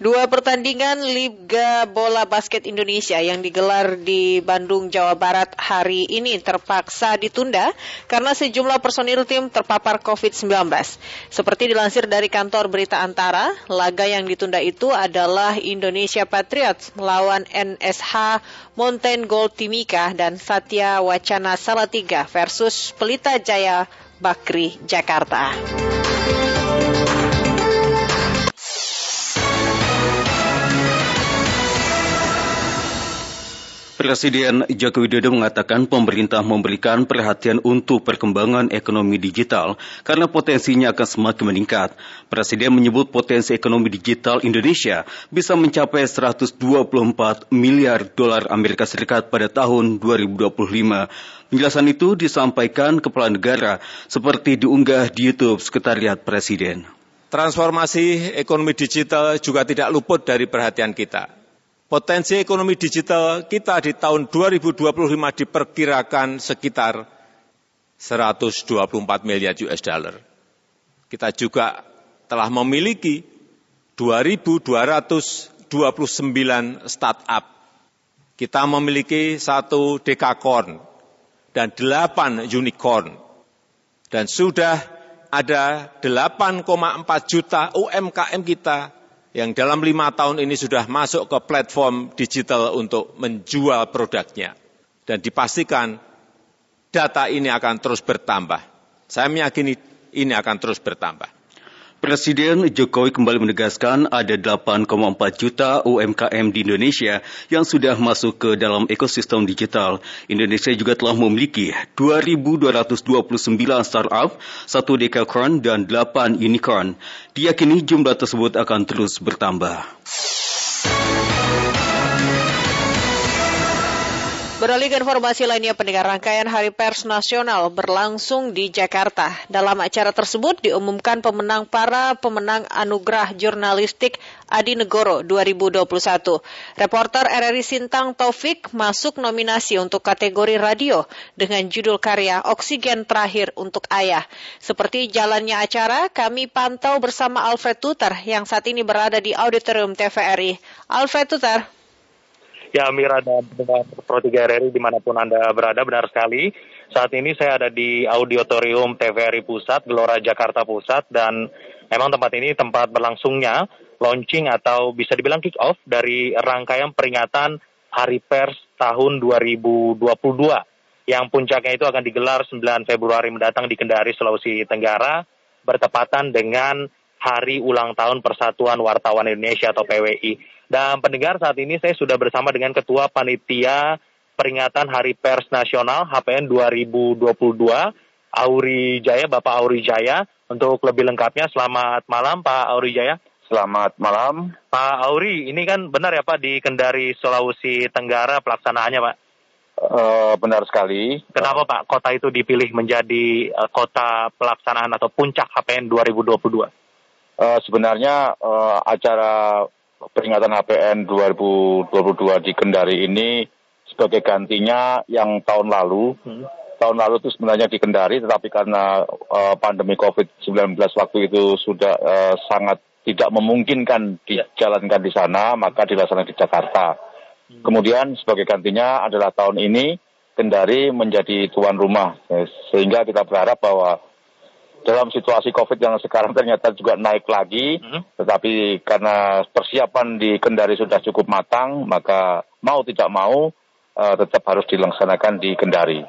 Dua pertandingan Liga Bola Basket Indonesia yang digelar di Bandung, Jawa Barat hari ini terpaksa ditunda karena sejumlah personil tim terpapar COVID-19. Seperti dilansir dari kantor berita Antara, laga yang ditunda itu adalah Indonesia Patriots melawan NSH Mountain Gold Timika dan Satya Wacana Salatiga versus Pelita Jaya Bakri Jakarta. Presiden Joko Widodo mengatakan pemerintah memberikan perhatian untuk perkembangan ekonomi digital karena potensinya akan semakin meningkat. Presiden menyebut potensi ekonomi digital Indonesia bisa mencapai 124 miliar dolar Amerika Serikat pada tahun 2025. Penjelasan itu disampaikan Kepala Negara seperti diunggah di YouTube Sekretariat Presiden. Transformasi ekonomi digital juga tidak luput dari perhatian kita Potensi ekonomi digital kita di tahun 2025 diperkirakan sekitar 124 miliar US dollar. Kita juga telah memiliki 2.229 startup. Kita memiliki satu dekakorn dan delapan unicorn. Dan sudah ada 8,4 juta UMKM kita yang dalam lima tahun ini sudah masuk ke platform digital untuk menjual produknya. Dan dipastikan data ini akan terus bertambah. Saya meyakini ini akan terus bertambah. Presiden Jokowi kembali menegaskan ada 8,4 juta UMKM di Indonesia yang sudah masuk ke dalam ekosistem digital. Indonesia juga telah memiliki 2.229 startup, satu decacorn dan 8 unicorn. Diyakini jumlah tersebut akan terus bertambah. Beralih ke informasi lainnya, pendengar rangkaian Hari Pers Nasional berlangsung di Jakarta. Dalam acara tersebut diumumkan pemenang para pemenang Anugerah Jurnalistik Adi Negoro 2021. Reporter RRI Sintang Taufik masuk nominasi untuk kategori radio dengan judul karya Oksigen Terakhir untuk Ayah. Seperti jalannya acara, kami pantau bersama Alfred Tuter yang saat ini berada di Auditorium TVRI. Alfred Tuter. Ya, Amir ada pendengar Pro 3 RRI di mana pun Anda berada, benar sekali. Saat ini saya ada di Auditorium TVRI Pusat, Gelora Jakarta Pusat, dan memang tempat ini tempat berlangsungnya launching atau bisa dibilang kick off dari rangkaian peringatan Hari Pers tahun 2022 yang puncaknya itu akan digelar 9 Februari mendatang di Kendari, Sulawesi Tenggara, bertepatan dengan Hari Ulang Tahun Persatuan Wartawan Indonesia atau PWI. Dan pendengar saat ini saya sudah bersama dengan Ketua Panitia Peringatan Hari Pers Nasional HPN 2022, Auri Jaya, Bapak Auri Jaya. Untuk lebih lengkapnya, selamat malam Pak Auri Jaya. Selamat malam. Pak Auri, ini kan benar ya Pak di Kendari, Sulawesi Tenggara pelaksanaannya Pak? Uh, benar sekali. Kenapa Pak kota itu dipilih menjadi uh, kota pelaksanaan atau puncak HPN 2022? Uh, sebenarnya uh, acara peringatan HPN 2022 di Kendari ini sebagai gantinya yang tahun lalu. Hmm. Tahun lalu itu sebenarnya di Kendari, tetapi karena uh, pandemi COVID-19 waktu itu sudah uh, sangat tidak memungkinkan dijalankan di sana, maka dilaksanakan di Jakarta. Hmm. Kemudian sebagai gantinya adalah tahun ini Kendari menjadi tuan rumah, sehingga kita berharap bahwa dalam situasi COVID yang sekarang ternyata juga naik lagi, hmm. tetapi karena persiapan di Kendari sudah cukup matang, maka mau tidak mau uh, tetap harus dilaksanakan di Kendari.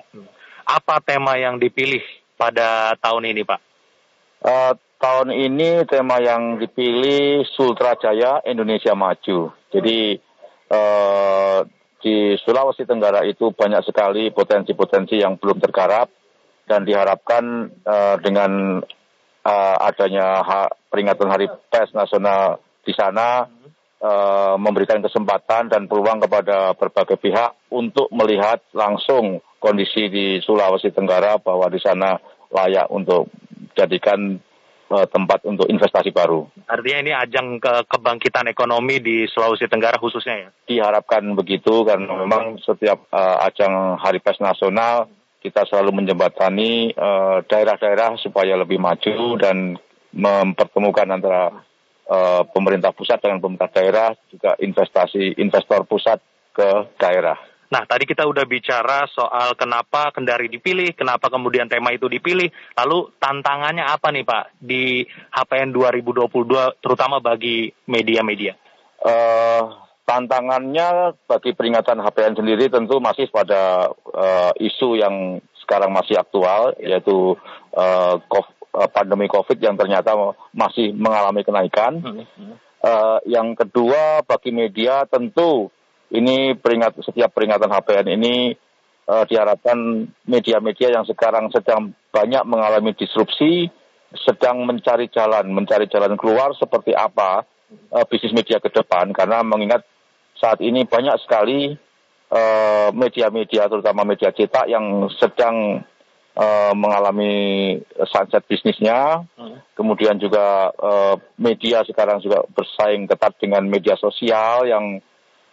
Apa tema yang dipilih pada tahun ini, Pak? Uh, tahun ini tema yang dipilih Sultra Jaya Indonesia Maju. Jadi uh, di Sulawesi Tenggara itu banyak sekali potensi-potensi yang belum tergarap dan diharapkan uh, dengan uh, adanya ha peringatan Hari Pers Nasional di sana uh, memberikan kesempatan dan peluang kepada berbagai pihak untuk melihat langsung kondisi di Sulawesi Tenggara bahwa di sana layak untuk jadikan uh, tempat untuk investasi baru. Artinya ini ajang ke kebangkitan ekonomi di Sulawesi Tenggara khususnya ya? Diharapkan begitu karena memang setiap uh, ajang Hari Pers Nasional kita selalu menjembatani eh, daerah-daerah uh, supaya lebih maju dan mempertemukan antara uh, pemerintah pusat dengan pemerintah daerah juga investasi investor pusat ke daerah. Nah, tadi kita udah bicara soal kenapa Kendari dipilih, kenapa kemudian tema itu dipilih, lalu tantangannya apa nih Pak di HPN 2022 terutama bagi media-media? Uh, Tantangannya bagi peringatan HPN sendiri tentu masih pada uh, isu yang sekarang masih aktual, yaitu uh, pandemi COVID yang ternyata masih mengalami kenaikan. Uh, yang kedua bagi media tentu ini peringat setiap peringatan HPN ini uh, diharapkan media-media yang sekarang sedang banyak mengalami disrupsi sedang mencari jalan, mencari jalan keluar seperti apa uh, bisnis media ke depan karena mengingat saat ini banyak sekali media-media uh, terutama media cetak yang sedang uh, mengalami sunset bisnisnya, hmm. kemudian juga uh, media sekarang juga bersaing ketat dengan media sosial yang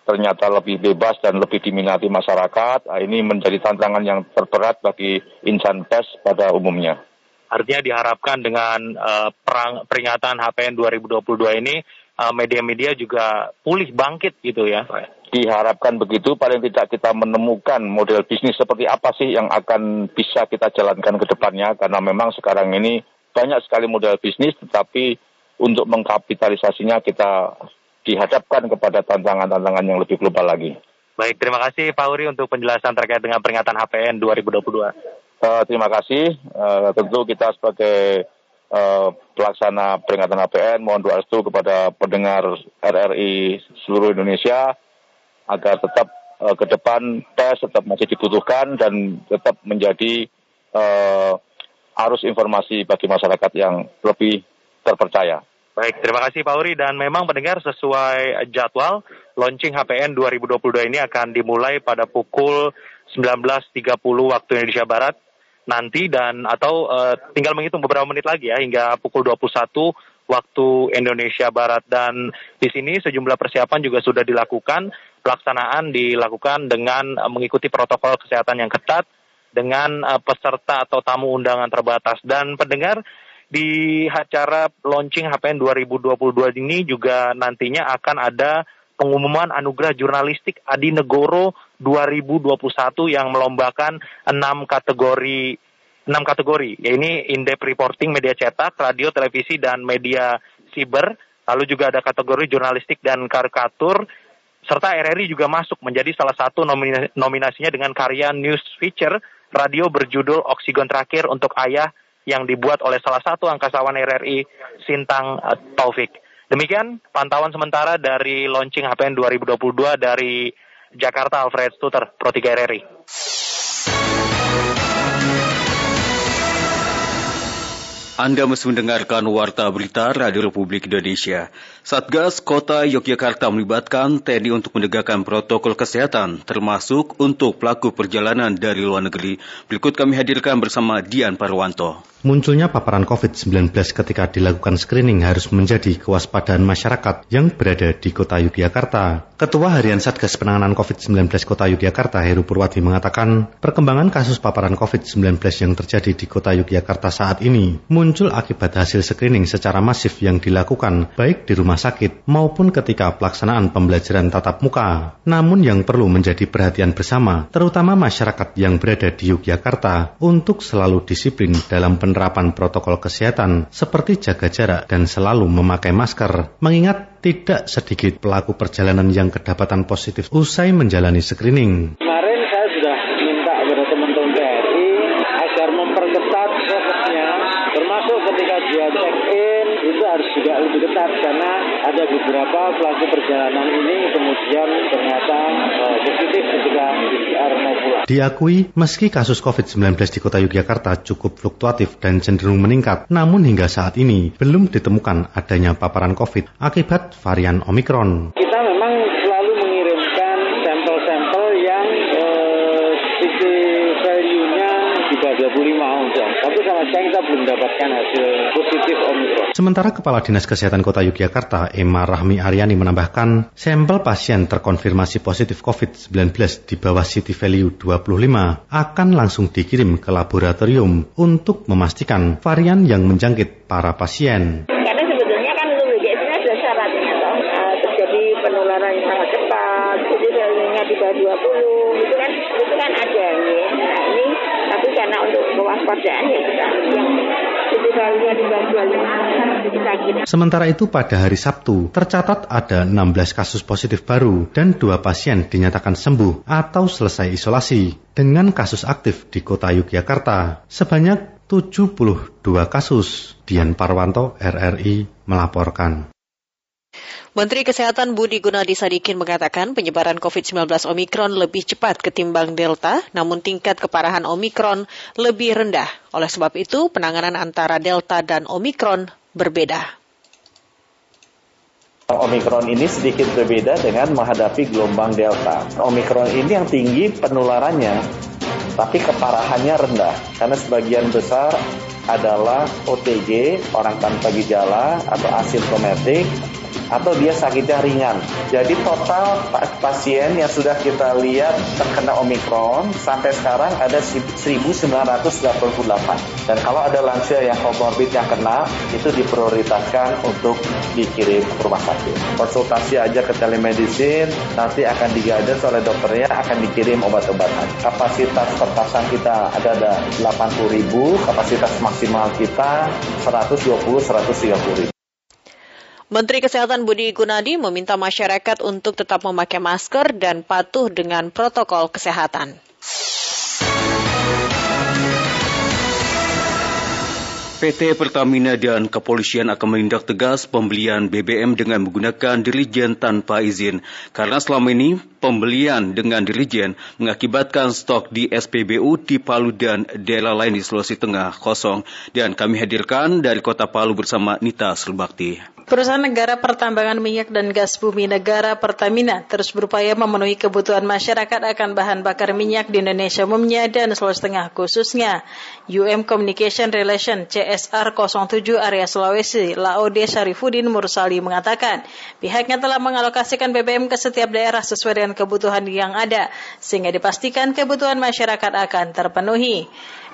ternyata lebih bebas dan lebih diminati masyarakat. Nah, ini menjadi tantangan yang terberat bagi insan pers pada umumnya. Artinya diharapkan dengan uh, perang, peringatan HPN 2022 ini media-media juga pulih bangkit gitu ya. Diharapkan begitu, paling tidak kita menemukan model bisnis seperti apa sih yang akan bisa kita jalankan ke depannya, karena memang sekarang ini banyak sekali model bisnis, tetapi untuk mengkapitalisasinya kita dihadapkan kepada tantangan-tantangan yang lebih global lagi. Baik, terima kasih Pak Uri untuk penjelasan terkait dengan peringatan HPN 2022. Uh, terima kasih. Uh, tentu kita sebagai uh, pelaksana peringatan HPN mohon doa restu kepada pendengar RRI seluruh Indonesia agar tetap uh, ke depan tes tetap masih dibutuhkan dan tetap menjadi uh, arus informasi bagi masyarakat yang lebih terpercaya. Baik, terima kasih Pak Uri dan memang pendengar sesuai jadwal launching HPN 2022 ini akan dimulai pada pukul 19.30 waktu Indonesia Barat nanti dan atau uh, tinggal menghitung beberapa menit lagi ya hingga pukul 21 waktu Indonesia Barat. Dan di sini sejumlah persiapan juga sudah dilakukan pelaksanaan dilakukan dengan uh, mengikuti protokol kesehatan yang ketat dengan uh, peserta atau tamu undangan terbatas. Dan pendengar di acara launching HPN 2022 ini juga nantinya akan ada pengumuman anugerah jurnalistik Adi Negoro 2021 yang melombakan enam kategori enam kategori, yaitu in-depth reporting media cetak, radio, televisi, dan media siber. Lalu juga ada kategori jurnalistik dan karikatur, serta RRI juga masuk menjadi salah satu nominasinya dengan karya news feature radio berjudul Oksigen Terakhir untuk Ayah yang dibuat oleh salah satu angkasawan RRI Sintang eh, Taufik. Demikian pantauan sementara dari launching HPN 2022 dari Jakarta Alfred Stuter, Pro 3 RRI. Anda masih mendengarkan Warta Berita Radio Republik Indonesia. Satgas Kota Yogyakarta melibatkan TNI untuk menegakkan protokol kesehatan, termasuk untuk pelaku perjalanan dari luar negeri. Berikut kami hadirkan bersama Dian Parwanto. Munculnya paparan COVID-19 ketika dilakukan screening harus menjadi kewaspadaan masyarakat yang berada di kota Yogyakarta. Ketua Harian Satgas Penanganan COVID-19 Kota Yogyakarta, Heru Purwati, mengatakan perkembangan kasus paparan COVID-19 yang terjadi di kota Yogyakarta saat ini akibat hasil screening secara masif yang dilakukan baik di rumah sakit maupun ketika pelaksanaan pembelajaran tatap muka. Namun yang perlu menjadi perhatian bersama, terutama masyarakat yang berada di Yogyakarta, untuk selalu disiplin dalam penerapan protokol kesehatan seperti jaga jarak dan selalu memakai masker, mengingat tidak sedikit pelaku perjalanan yang kedapatan positif usai menjalani screening. Kemarin perjalanan ini kemudian ternyata uh, positif ketika PCR mau pulang. Diakui meski kasus COVID-19 di kota Yogyakarta cukup fluktuatif dan cenderung meningkat, namun hingga saat ini belum ditemukan adanya paparan COVID akibat varian Omikron. Kita Sementara Kepala Dinas Kesehatan Kota Yogyakarta, Emma Rahmi Aryani menambahkan, sampel pasien terkonfirmasi positif COVID-19 di bawah city value 25 akan langsung dikirim ke laboratorium untuk memastikan varian yang menjangkit para pasien. Karena sebetulnya kan untuk BGS-nya ada syaratnya, toh. Uh, terjadi penularan yang sangat cepat, jadi value-nya di bawah 20, itu kan itu kan ada ya. Nah ini, tapi karena untuk kewaspadaan ya kita yang Sementara itu pada hari Sabtu tercatat ada 16 kasus positif baru dan dua pasien dinyatakan sembuh atau selesai isolasi dengan kasus aktif di kota Yogyakarta sebanyak 72 kasus. Dian Parwanto RRI melaporkan. Menteri Kesehatan Budi Gunadi Sadikin mengatakan penyebaran COVID-19 Omikron lebih cepat ketimbang Delta, namun tingkat keparahan Omikron lebih rendah. Oleh sebab itu, penanganan antara Delta dan Omikron berbeda. Omikron ini sedikit berbeda dengan menghadapi gelombang Delta. Omikron ini yang tinggi penularannya, tapi keparahannya rendah. Karena sebagian besar adalah OTG, orang tanpa gejala atau asimptomatik, atau dia sakitnya ringan. Jadi total pasien yang sudah kita lihat terkena Omikron sampai sekarang ada 1988. Dan kalau ada lansia yang komorbid yang kena, itu diprioritaskan untuk dikirim ke rumah sakit. Konsultasi aja ke telemedicine, nanti akan digadas oleh dokternya, akan dikirim obat-obatan. Kapasitas pertasan kita ada ada 80 ribu, kapasitas maksimal kita 120-130 ribu. Menteri Kesehatan Budi Gunadi meminta masyarakat untuk tetap memakai masker dan patuh dengan protokol kesehatan. PT Pertamina dan kepolisian akan menindak tegas pembelian BBM dengan menggunakan dirijen tanpa izin. Karena selama ini pembelian dengan dirijen mengakibatkan stok di SPBU di Palu dan daerah lain di Sulawesi Tengah kosong. Dan kami hadirkan dari kota Palu bersama Nita Sulbakti. Perusahaan negara pertambangan minyak dan gas bumi negara Pertamina terus berupaya memenuhi kebutuhan masyarakat akan bahan bakar minyak di Indonesia umumnya dan Sulawesi Tengah khususnya. UM Communication Relation CSR 07 area Sulawesi, Laode Syarifuddin Mursali mengatakan, pihaknya telah mengalokasikan BBM ke setiap daerah sesuai dengan kebutuhan yang ada, sehingga dipastikan kebutuhan masyarakat akan terpenuhi.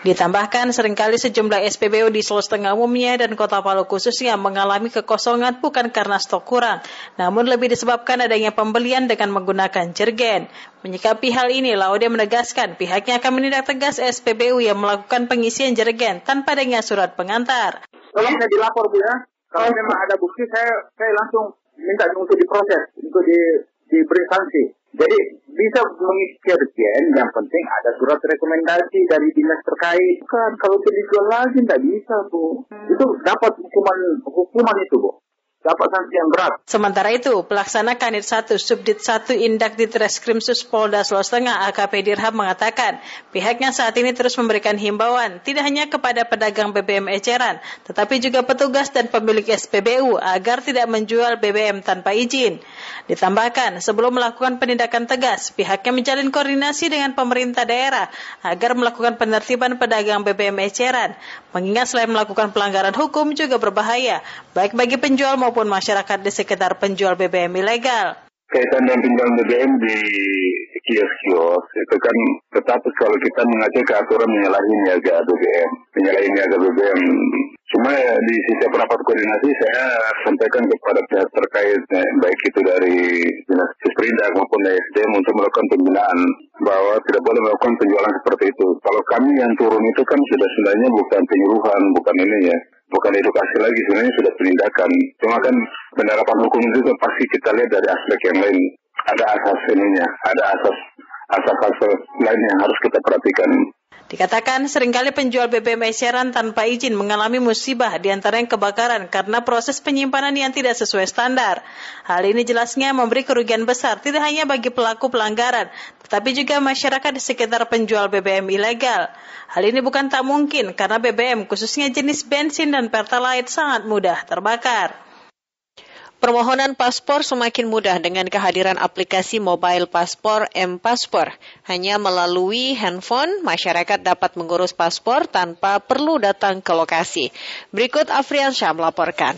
Ditambahkan sering kali sejumlah SPBU di Sulawesi Tengah umumnya dan Kota Palu khususnya mengalami kekosongan bukan karena stok kurang, namun lebih disebabkan adanya pembelian dengan menggunakan jergen. Menyikapi hal ini, Laude menegaskan pihaknya akan menindak tegas SPBU yang melakukan pengisian jergen tanpa adanya surat pengantar. Kalau saya dilapor Bu ya, kalau memang ada bukti saya saya langsung minta untuk diproses, untuk di, diberi sanksi. Jadi bisa mengisi kerjaan, yang penting ada surat rekomendasi dari dinas terkait. Kan kalau itu dijual lagi tidak bisa bu. Itu dapat hukuman hukuman itu bu dapat sanksi yang berat. Sementara itu, pelaksana Kanit 1 Subdit 1 Indak di Treskrimsus Polda Sulawesi Tengah AKP Dirham mengatakan, pihaknya saat ini terus memberikan himbauan tidak hanya kepada pedagang BBM eceran, tetapi juga petugas dan pemilik SPBU agar tidak menjual BBM tanpa izin. Ditambahkan, sebelum melakukan penindakan tegas, pihaknya menjalin koordinasi dengan pemerintah daerah agar melakukan penertiban pedagang BBM eceran, mengingat selain melakukan pelanggaran hukum juga berbahaya, baik bagi penjual maupun maupun masyarakat di sekitar penjual BBM ilegal. Kaitan dengan penjualan BBM di kios-kios itu kan tetap kalau kita mengacu ke aturan menyalahi niaga BBM, menyalahi niaga BBM. Cuma ya, di sisi rapat koordinasi saya sampaikan kepada pihak terkait eh, baik itu dari dinas Susprindak maupun SDM untuk melakukan pembinaan bahwa tidak boleh melakukan penjualan seperti itu. Kalau kami yang turun itu kan sudah sebenarnya bukan penyuluhan, bukan ini ya bukan edukasi lagi sebenarnya sudah penindakan. Cuma kan penerapan hukum itu kan pasti kita lihat dari aspek yang lain. Ada asas ininya, ada asas asas-asas lain yang harus kita perhatikan. Dikatakan sering kali penjual BBM eceran tanpa izin mengalami musibah di antara yang kebakaran karena proses penyimpanan yang tidak sesuai standar. Hal ini jelasnya memberi kerugian besar tidak hanya bagi pelaku pelanggaran, tetapi juga masyarakat di sekitar penjual BBM ilegal. Hal ini bukan tak mungkin karena BBM khususnya jenis bensin dan pertalite sangat mudah terbakar. Permohonan paspor semakin mudah dengan kehadiran aplikasi mobile paspor M-Paspor. Hanya melalui handphone, masyarakat dapat mengurus paspor tanpa perlu datang ke lokasi. Berikut Afrian Syah melaporkan.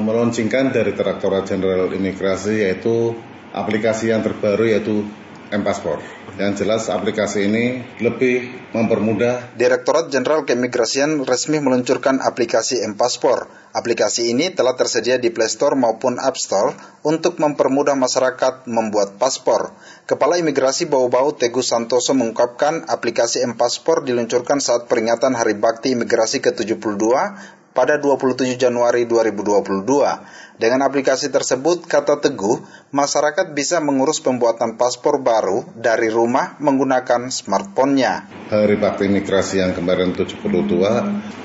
Meluncingkan dari Direktorat Jenderal Imigrasi yaitu aplikasi yang terbaru yaitu M-Paspor. Yang jelas aplikasi ini lebih mempermudah. Direktorat Jenderal Keimigrasian resmi meluncurkan aplikasi M-Paspor. Aplikasi ini telah tersedia di Play Store maupun App Store untuk mempermudah masyarakat membuat paspor. Kepala Imigrasi Bau-Bau Teguh Santoso mengungkapkan aplikasi M-Paspor diluncurkan saat peringatan Hari Bakti Imigrasi ke-72 pada 27 Januari 2022. Dengan aplikasi tersebut, kata Teguh, masyarakat bisa mengurus pembuatan paspor baru dari rumah menggunakan smartphone-nya. Hari Bakti Imigrasi yang kemarin 72,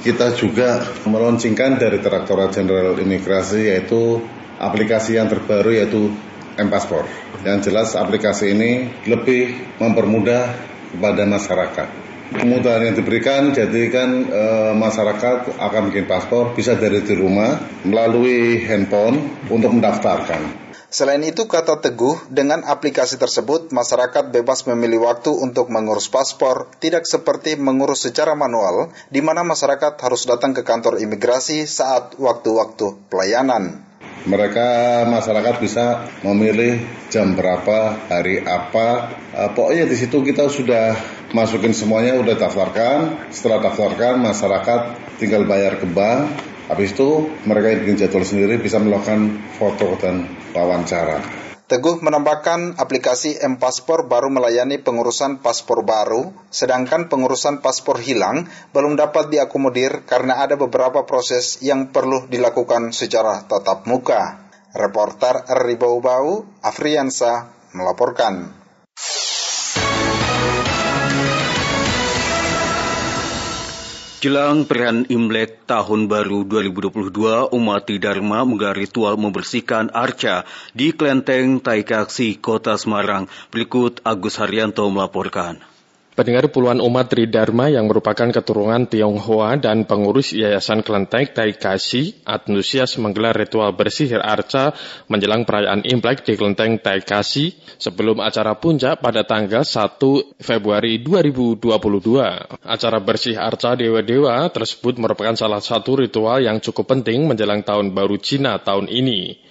kita juga meluncurkan dari Direktorat Jenderal Imigrasi yaitu aplikasi yang terbaru yaitu M-Paspor. Yang jelas aplikasi ini lebih mempermudah kepada masyarakat. Kemudahan yang diberikan jadi kan e, masyarakat akan bikin paspor bisa dari di rumah melalui handphone untuk mendaftarkan. Selain itu, kata Teguh, dengan aplikasi tersebut masyarakat bebas memilih waktu untuk mengurus paspor, tidak seperti mengurus secara manual, di mana masyarakat harus datang ke kantor imigrasi saat waktu-waktu pelayanan mereka masyarakat bisa memilih jam berapa, hari apa. Uh, pokoknya di situ kita sudah masukin semuanya, udah daftarkan. Setelah daftarkan, masyarakat tinggal bayar ke bank. Habis itu mereka yang bikin jadwal sendiri bisa melakukan foto dan wawancara. Teguh menambahkan aplikasi M-Paspor baru melayani pengurusan paspor baru, sedangkan pengurusan paspor hilang belum dapat diakomodir karena ada beberapa proses yang perlu dilakukan secara tatap muka. Reporter Ribau Bau, Afriansa, melaporkan. Jelang perayaan Imlek tahun baru 2022, umat Dharma menggelar ritual membersihkan arca di Klenteng Taikaksi, Kota Semarang. Berikut Agus Haryanto melaporkan. Pendengar puluhan umat Tridharma yang merupakan keturunan Tionghoa dan pengurus Yayasan Kelenteng Taikasi antusias menggelar ritual bersih arca menjelang perayaan Imlek di Kelenteng Taikasi sebelum acara puncak pada tanggal 1 Februari 2022. Acara bersih arca dewa-dewa tersebut merupakan salah satu ritual yang cukup penting menjelang tahun baru Cina tahun ini.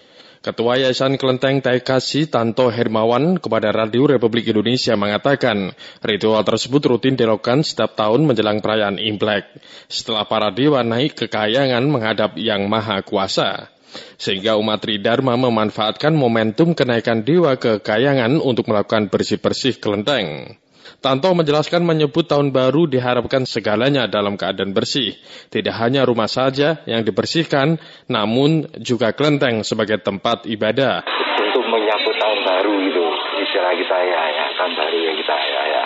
Ketua Yayasan Kelenteng Taikasi Tanto Hermawan kepada Radio Republik Indonesia mengatakan ritual tersebut rutin dilakukan setiap tahun menjelang perayaan Imlek setelah para dewa naik ke kayangan menghadap Yang Maha Kuasa. Sehingga umat Tridharma memanfaatkan momentum kenaikan dewa ke kayangan untuk melakukan bersih-bersih kelenteng. Tanto menjelaskan menyebut tahun baru diharapkan segalanya dalam keadaan bersih. Tidak hanya rumah saja yang dibersihkan, namun juga kelenteng sebagai tempat ibadah. Untuk menyambut tahun baru itu, istilah kita ya, ya tahun baru ya kita ya, ya.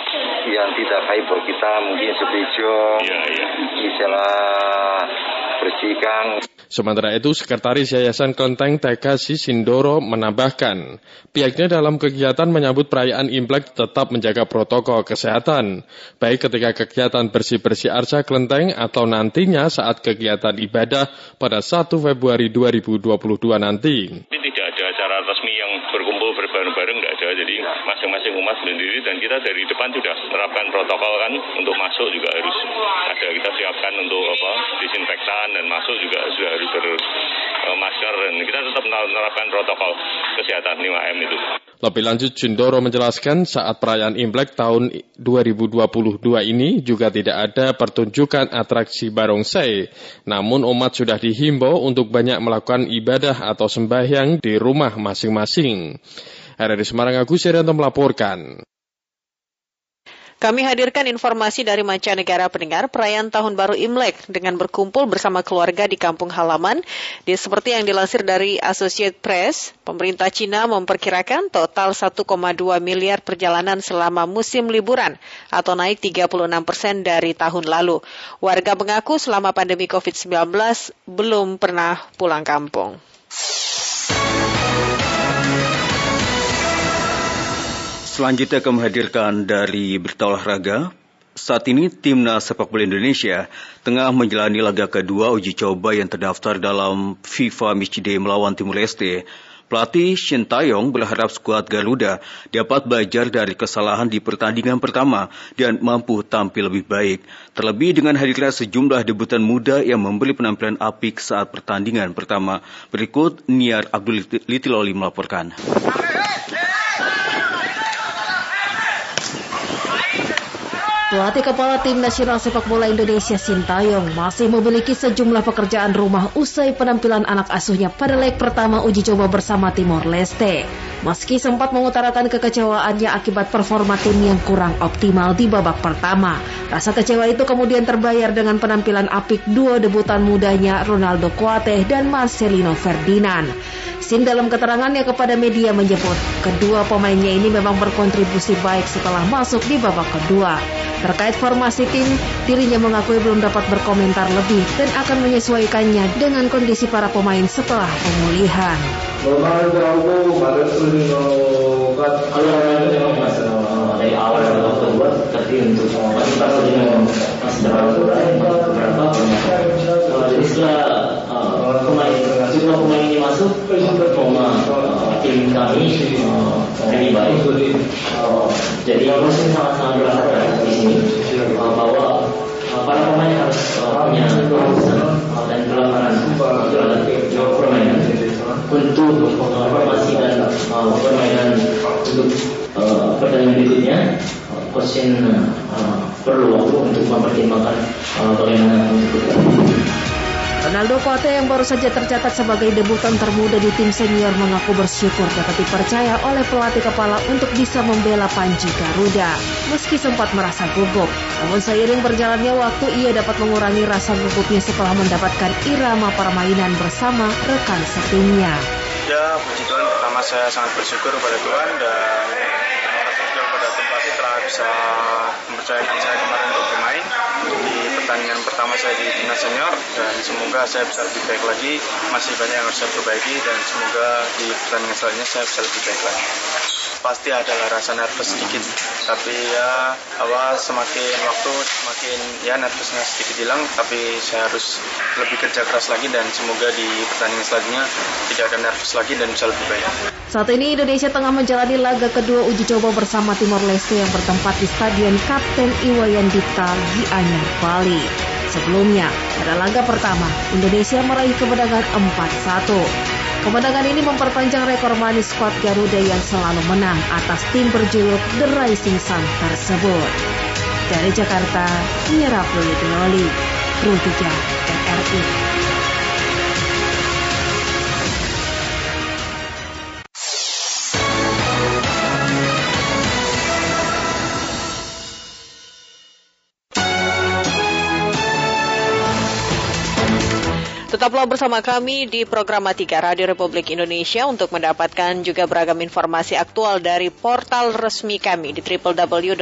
Yang tidak baik buat kita mungkin sepijo, ya, ya. istilah bersihkan. Sementara itu, Sekretaris Yayasan Kelenteng TK Sindoro menambahkan, pihaknya dalam kegiatan menyambut perayaan Imlek tetap menjaga protokol kesehatan, baik ketika kegiatan bersih-bersih arca kelenteng atau nantinya saat kegiatan ibadah pada 1 Februari 2022 nanti. Ini tidak ada acara resmi yang berkumpul berbareng-bareng, tidak ada. Jadi masing-masing umat sendiri dan kita dari depan sudah menerapkan protokol kan untuk masuk juga harus ada kita siapkan untuk apa disinfektan dan masuk juga sudah harus bermasker dan kita tetap menerapkan protokol kesehatan 5M itu. Lebih lanjut, Jundoro menjelaskan saat perayaan Imlek tahun 2022 ini juga tidak ada pertunjukan atraksi barongsai. Namun umat sudah dihimbau untuk banyak melakukan ibadah atau sembahyang di rumah masing-masing. RRI Semarang Agus Serianto melaporkan. Kami hadirkan informasi dari mancanegara pendengar perayaan Tahun Baru Imlek dengan berkumpul bersama keluarga di kampung halaman. Di seperti yang dilansir dari Associated Press, pemerintah Cina memperkirakan total 1,2 miliar perjalanan selama musim liburan atau naik 36 persen dari tahun lalu. Warga mengaku selama pandemi COVID-19 belum pernah pulang kampung. Selanjutnya kami hadirkan dari berita olahraga. Saat ini timnas sepak bola Indonesia tengah menjalani laga kedua uji coba yang terdaftar dalam FIFA Matchday melawan Timur Leste. Pelatih Shin Taeyong berharap skuad Garuda dapat belajar dari kesalahan di pertandingan pertama dan mampu tampil lebih baik. Terlebih dengan hadirnya sejumlah debutan muda yang memberi penampilan apik saat pertandingan pertama. Berikut Niar Abdul Litiloli melaporkan. Pelatih Kepala Tim Nasional Sepak Bola Indonesia Sintayong masih memiliki sejumlah pekerjaan rumah usai penampilan anak asuhnya pada leg pertama uji coba bersama Timor Leste. Meski sempat mengutarakan kekecewaannya akibat performa tim yang kurang optimal di babak pertama, rasa kecewa itu kemudian terbayar dengan penampilan apik dua debutan mudanya Ronaldo Kuate dan Marcelino Ferdinand. Sin dalam keterangannya kepada media menyebut kedua pemainnya ini memang berkontribusi baik setelah masuk di babak kedua. Terkait formasi tim, dirinya mengakui belum dapat berkomentar lebih dan akan menyesuaikannya dengan kondisi para pemain setelah pemulihan. Dari awal waktu buat tapi untuk masih pas masih berapa? Berapa jadi setelah pemain jumlah pemain ini masuk performa tim kami lebih baik. Jadi masih sangat sangat berharap sini bahwa para pemain harus punya keharusan dan kelaparan terhadap permainan. Untuk formasi dan permainan untuk pertandingan berikutnya coach perlu waktu untuk mempertimbangkan bagaimana untuk Ronaldo Kuate yang baru saja tercatat sebagai debutan termuda di tim senior mengaku bersyukur dapat dipercaya oleh pelatih kepala untuk bisa membela Panji Garuda. Meski sempat merasa gugup, namun seiring berjalannya waktu ia dapat mengurangi rasa gugupnya setelah mendapatkan irama permainan bersama rekan setimnya. Ya, puji Tuhan pertama saya sangat bersyukur kepada Tuhan dan terima kasih kepada tim pelatih telah bisa mempercayakan saya kemarin untuk bermain pertandingan pertama saya di timnas senior dan semoga saya bisa lebih baik lagi. Masih banyak yang harus saya perbaiki dan semoga di pertandingan selanjutnya saya bisa lebih baik lagi pasti adalah rasa nervous sedikit tapi ya apa semakin waktu semakin ya nervousnya sedikit hilang tapi saya harus lebih kerja keras lagi dan semoga di pertandingan selanjutnya tidak ada nervous lagi dan bisa lebih baik saat ini Indonesia tengah menjalani laga kedua uji coba bersama Timor Leste yang bertempat di Stadion Kapten Iwayan Dipta Gianyar, Bali. Sebelumnya, pada laga pertama, Indonesia meraih kemenangan 4-1. Kemenangan ini memperpanjang rekor manis skuad Garuda yang selalu menang atas tim berjuluk The Rising Sun tersebut. Dari Jakarta, Mira Puyutinoli, Pro 3 RRI. Tetaplah bersama kami di program Tiga Radio Republik Indonesia untuk mendapatkan juga beragam informasi aktual dari portal resmi kami di www.rri.co.id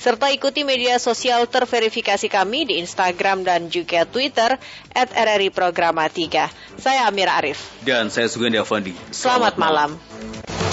serta ikuti media sosial terverifikasi kami di Instagram dan juga Twitter at RRI Programa 3. Saya Amir Arif. Dan saya Sugandi Avandi. Selamat, Selamat malam. malam.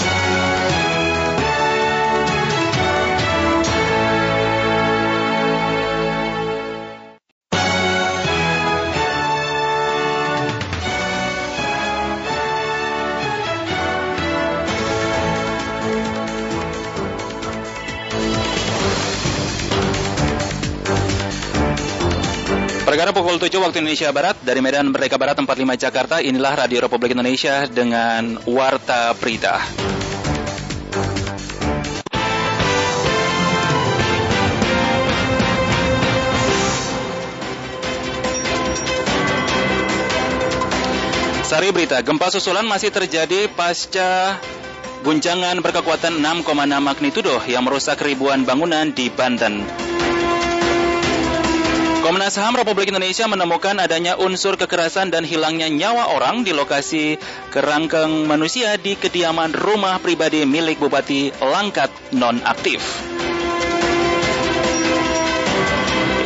Perkara pukul 7 waktu Indonesia Barat dari Medan Merdeka Barat 45 Jakarta inilah Radio Republik Indonesia dengan Warta Berita. Sari berita, gempa susulan masih terjadi pasca guncangan berkekuatan 6,6 magnitudo yang merusak ribuan bangunan di Banten. Komnas HAM Republik Indonesia menemukan adanya unsur kekerasan dan hilangnya nyawa orang di lokasi kerangkeng manusia di kediaman rumah pribadi milik Bupati Langkat nonaktif.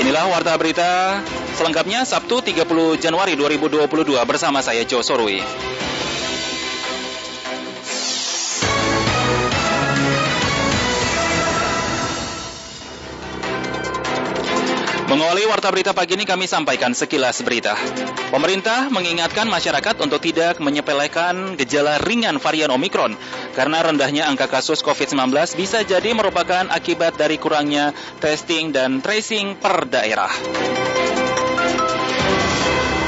Inilah warta berita selengkapnya Sabtu 30 Januari 2022 bersama saya Jo Sorui. Mengawali warta berita pagi ini kami sampaikan sekilas berita. Pemerintah mengingatkan masyarakat untuk tidak menyepelekan gejala ringan varian Omikron karena rendahnya angka kasus COVID-19 bisa jadi merupakan akibat dari kurangnya testing dan tracing per daerah.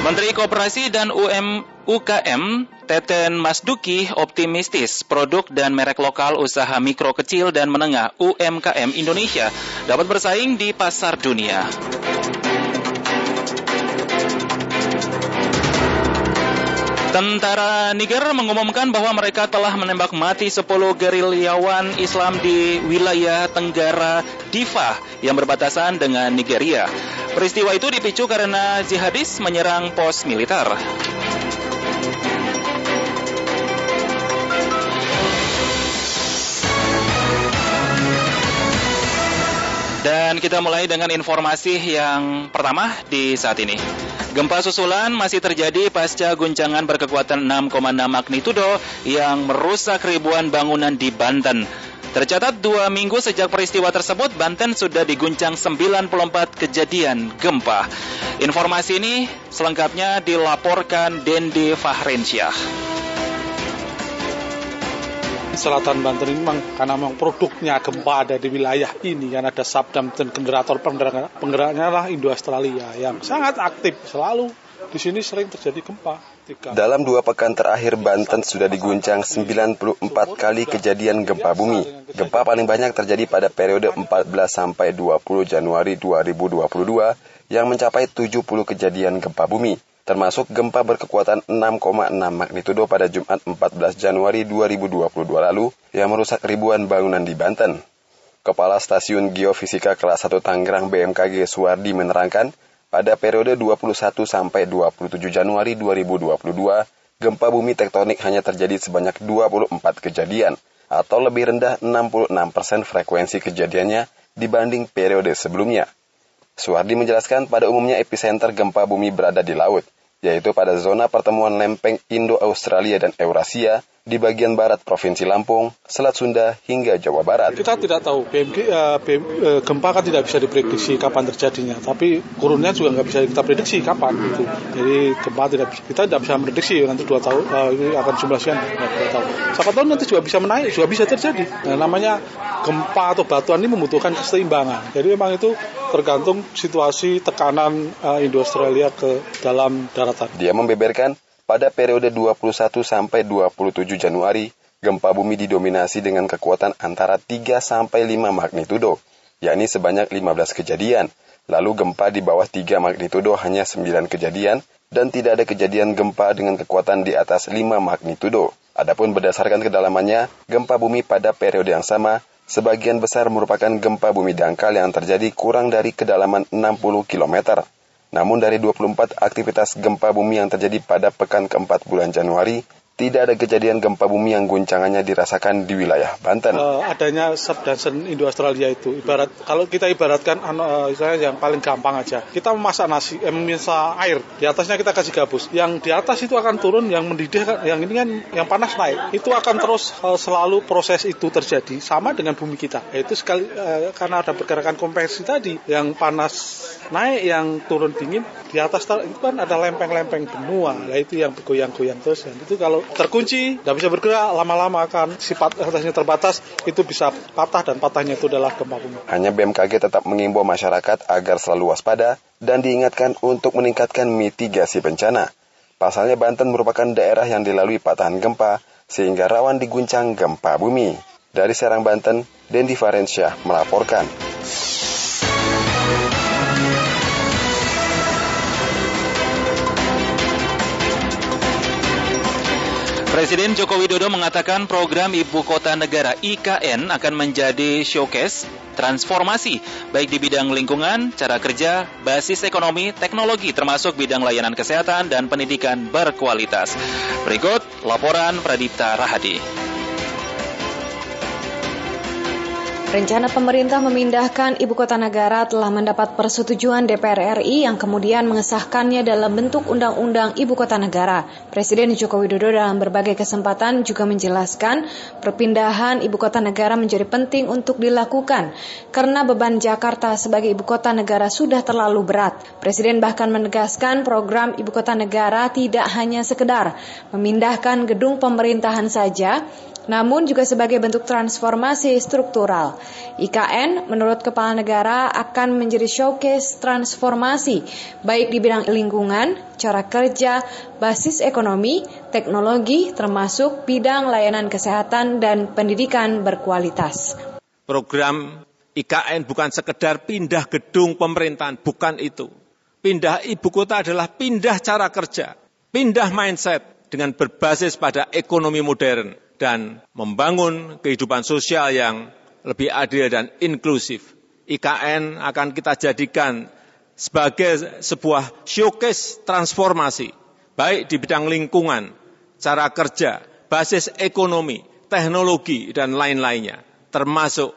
Menteri Koperasi dan UM, UKM Teten Masduki optimistis produk dan merek lokal usaha mikro kecil dan menengah UMKM Indonesia dapat bersaing di pasar dunia. Tentara Niger mengumumkan bahwa mereka telah menembak mati 10 gerilyawan Islam di wilayah Tenggara Diva yang berbatasan dengan Nigeria. Peristiwa itu dipicu karena jihadis menyerang pos militer. Dan kita mulai dengan informasi yang pertama di saat ini. Gempa susulan masih terjadi pasca guncangan berkekuatan 6,6 magnitudo yang merusak ribuan bangunan di Banten. Tercatat dua minggu sejak peristiwa tersebut, Banten sudah diguncang 94 kejadian gempa. Informasi ini selengkapnya dilaporkan Dendi Fahrensyah. Selatan Banten ini memang karena memang produknya gempa ada di wilayah ini kan ada Sabdam dan generator penggerak penggeraknya lah Indo Australia yang sangat aktif selalu di sini sering terjadi gempa. Dalam dua pekan terakhir, Banten sudah diguncang 94 kali kejadian gempa bumi. Gempa paling banyak terjadi pada periode 14 sampai 20 Januari 2022 yang mencapai 70 kejadian gempa bumi, termasuk gempa berkekuatan 6,6 magnitudo pada Jumat 14 Januari 2022 lalu yang merusak ribuan bangunan di Banten. Kepala Stasiun Geofisika Kelas 1 Tangerang BMKG Suwardi menerangkan, pada periode 21 sampai 27 Januari 2022, gempa bumi tektonik hanya terjadi sebanyak 24 kejadian atau lebih rendah 66% persen frekuensi kejadiannya dibanding periode sebelumnya. Suwardi menjelaskan pada umumnya epicenter gempa bumi berada di laut, yaitu pada zona pertemuan lempeng Indo-Australia dan Eurasia di bagian barat Provinsi Lampung, Selat Sunda, hingga Jawa Barat. Kita tidak tahu, BMG, uh, BM, uh, gempa kan tidak bisa diprediksi kapan terjadinya, tapi kurunnya juga nggak bisa kita prediksi kapan. Gitu. Jadi gempa tidak bisa, kita tidak bisa prediksi nanti dua tahun uh, ini akan jumlah sekian, dua tahun. Siapa tahu nanti juga bisa menaik, juga bisa terjadi. Nah, namanya gempa atau batuan ini membutuhkan keseimbangan. Jadi memang itu tergantung situasi tekanan uh, Indo-Australia ke dalam daratan. Dia membeberkan pada periode 21 sampai 27 Januari, gempa bumi didominasi dengan kekuatan antara 3 sampai 5 magnitudo, yakni sebanyak 15 kejadian. Lalu gempa di bawah 3 magnitudo hanya 9 kejadian dan tidak ada kejadian gempa dengan kekuatan di atas 5 magnitudo. Adapun berdasarkan kedalamannya, gempa bumi pada periode yang sama sebagian besar merupakan gempa bumi dangkal yang terjadi kurang dari kedalaman 60 km. Namun dari 24 aktivitas gempa bumi yang terjadi pada pekan keempat bulan Januari, tidak ada kejadian gempa bumi yang guncangannya dirasakan di wilayah Banten. Uh, adanya subduction Indo Australia itu ibarat kalau kita ibaratkan uh, yang paling gampang aja. Kita memasak nasi, eh, memasak air, di atasnya kita kasih gabus. Yang di atas itu akan turun, yang mendidih yang ini kan yang panas naik. Itu akan terus uh, selalu proses itu terjadi sama dengan bumi kita. Itu sekali uh, karena ada pergerakan konveksi tadi, yang panas naik, yang turun dingin, di atas itu kan ada lempeng-lempeng benua. Nah itu yang bergoyang-goyang terus. Dan itu kalau terkunci, tidak bisa bergerak, lama-lama akan sifat atasnya terbatas, itu bisa patah dan patahnya itu adalah gempa bumi. Hanya BMKG tetap mengimbau masyarakat agar selalu waspada dan diingatkan untuk meningkatkan mitigasi bencana. Pasalnya Banten merupakan daerah yang dilalui patahan gempa sehingga rawan diguncang gempa bumi. Dari Serang, Banten, Dendi Farensyah melaporkan. Presiden Joko Widodo mengatakan program Ibu Kota Negara IKN akan menjadi showcase transformasi baik di bidang lingkungan, cara kerja, basis ekonomi, teknologi termasuk bidang layanan kesehatan dan pendidikan berkualitas. Berikut laporan Pradipta Rahadi. Rencana pemerintah memindahkan ibu kota negara telah mendapat persetujuan DPR RI yang kemudian mengesahkannya dalam bentuk Undang-Undang Ibu Kota Negara. Presiden Joko Widodo dalam berbagai kesempatan juga menjelaskan perpindahan ibu kota negara menjadi penting untuk dilakukan karena beban Jakarta sebagai ibu kota negara sudah terlalu berat. Presiden bahkan menegaskan program ibu kota negara tidak hanya sekedar memindahkan gedung pemerintahan saja, namun juga sebagai bentuk transformasi struktural. IKN menurut Kepala Negara akan menjadi showcase transformasi baik di bidang lingkungan, cara kerja, basis ekonomi, teknologi, termasuk bidang layanan kesehatan dan pendidikan berkualitas. Program IKN bukan sekedar pindah gedung pemerintahan, bukan itu. Pindah ibu kota adalah pindah cara kerja, pindah mindset dengan berbasis pada ekonomi modern dan membangun kehidupan sosial yang lebih adil dan inklusif. IKN akan kita jadikan sebagai sebuah showcase transformasi, baik di bidang lingkungan, cara kerja, basis ekonomi, teknologi, dan lain-lainnya, termasuk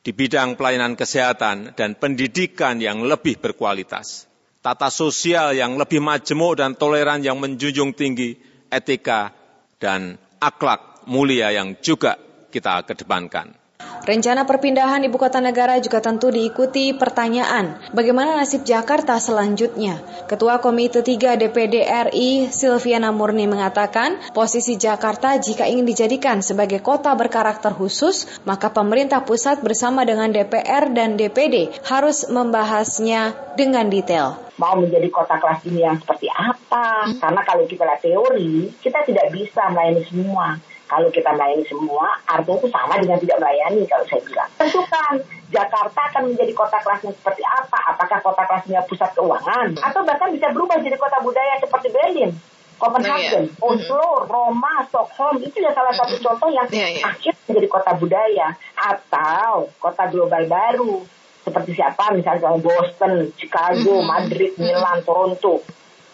di bidang pelayanan kesehatan dan pendidikan yang lebih berkualitas. tata sosial yang lebih majemuk dan toleran yang menjunjung tinggi etika dan akhlak mulia yang juga kita kedepankan. Rencana perpindahan ibu kota negara juga tentu diikuti pertanyaan, bagaimana nasib Jakarta selanjutnya? Ketua Komite 3 DPD RI Silviana Murni mengatakan, posisi Jakarta jika ingin dijadikan sebagai kota berkarakter khusus, maka pemerintah pusat bersama dengan DPR dan DPD harus membahasnya dengan detail mau menjadi kota kelas dunia yang seperti apa. Hmm. Karena kalau kita lihat teori, kita tidak bisa melayani semua. Kalau kita melayani semua, artinya itu sama dengan tidak melayani kalau saya bilang. Tentukan Jakarta akan menjadi kota kelasnya seperti apa? Apakah kota kelasnya pusat keuangan? Hmm. Atau bahkan bisa berubah jadi kota budaya seperti Berlin, Copenhagen, yeah, yeah. Oslo, Roma, Stockholm itu ya salah satu contoh yang yeah, yeah. akhirnya menjadi kota budaya atau kota global baru seperti siapa misalnya Boston, Chicago, Madrid, Milan, Toronto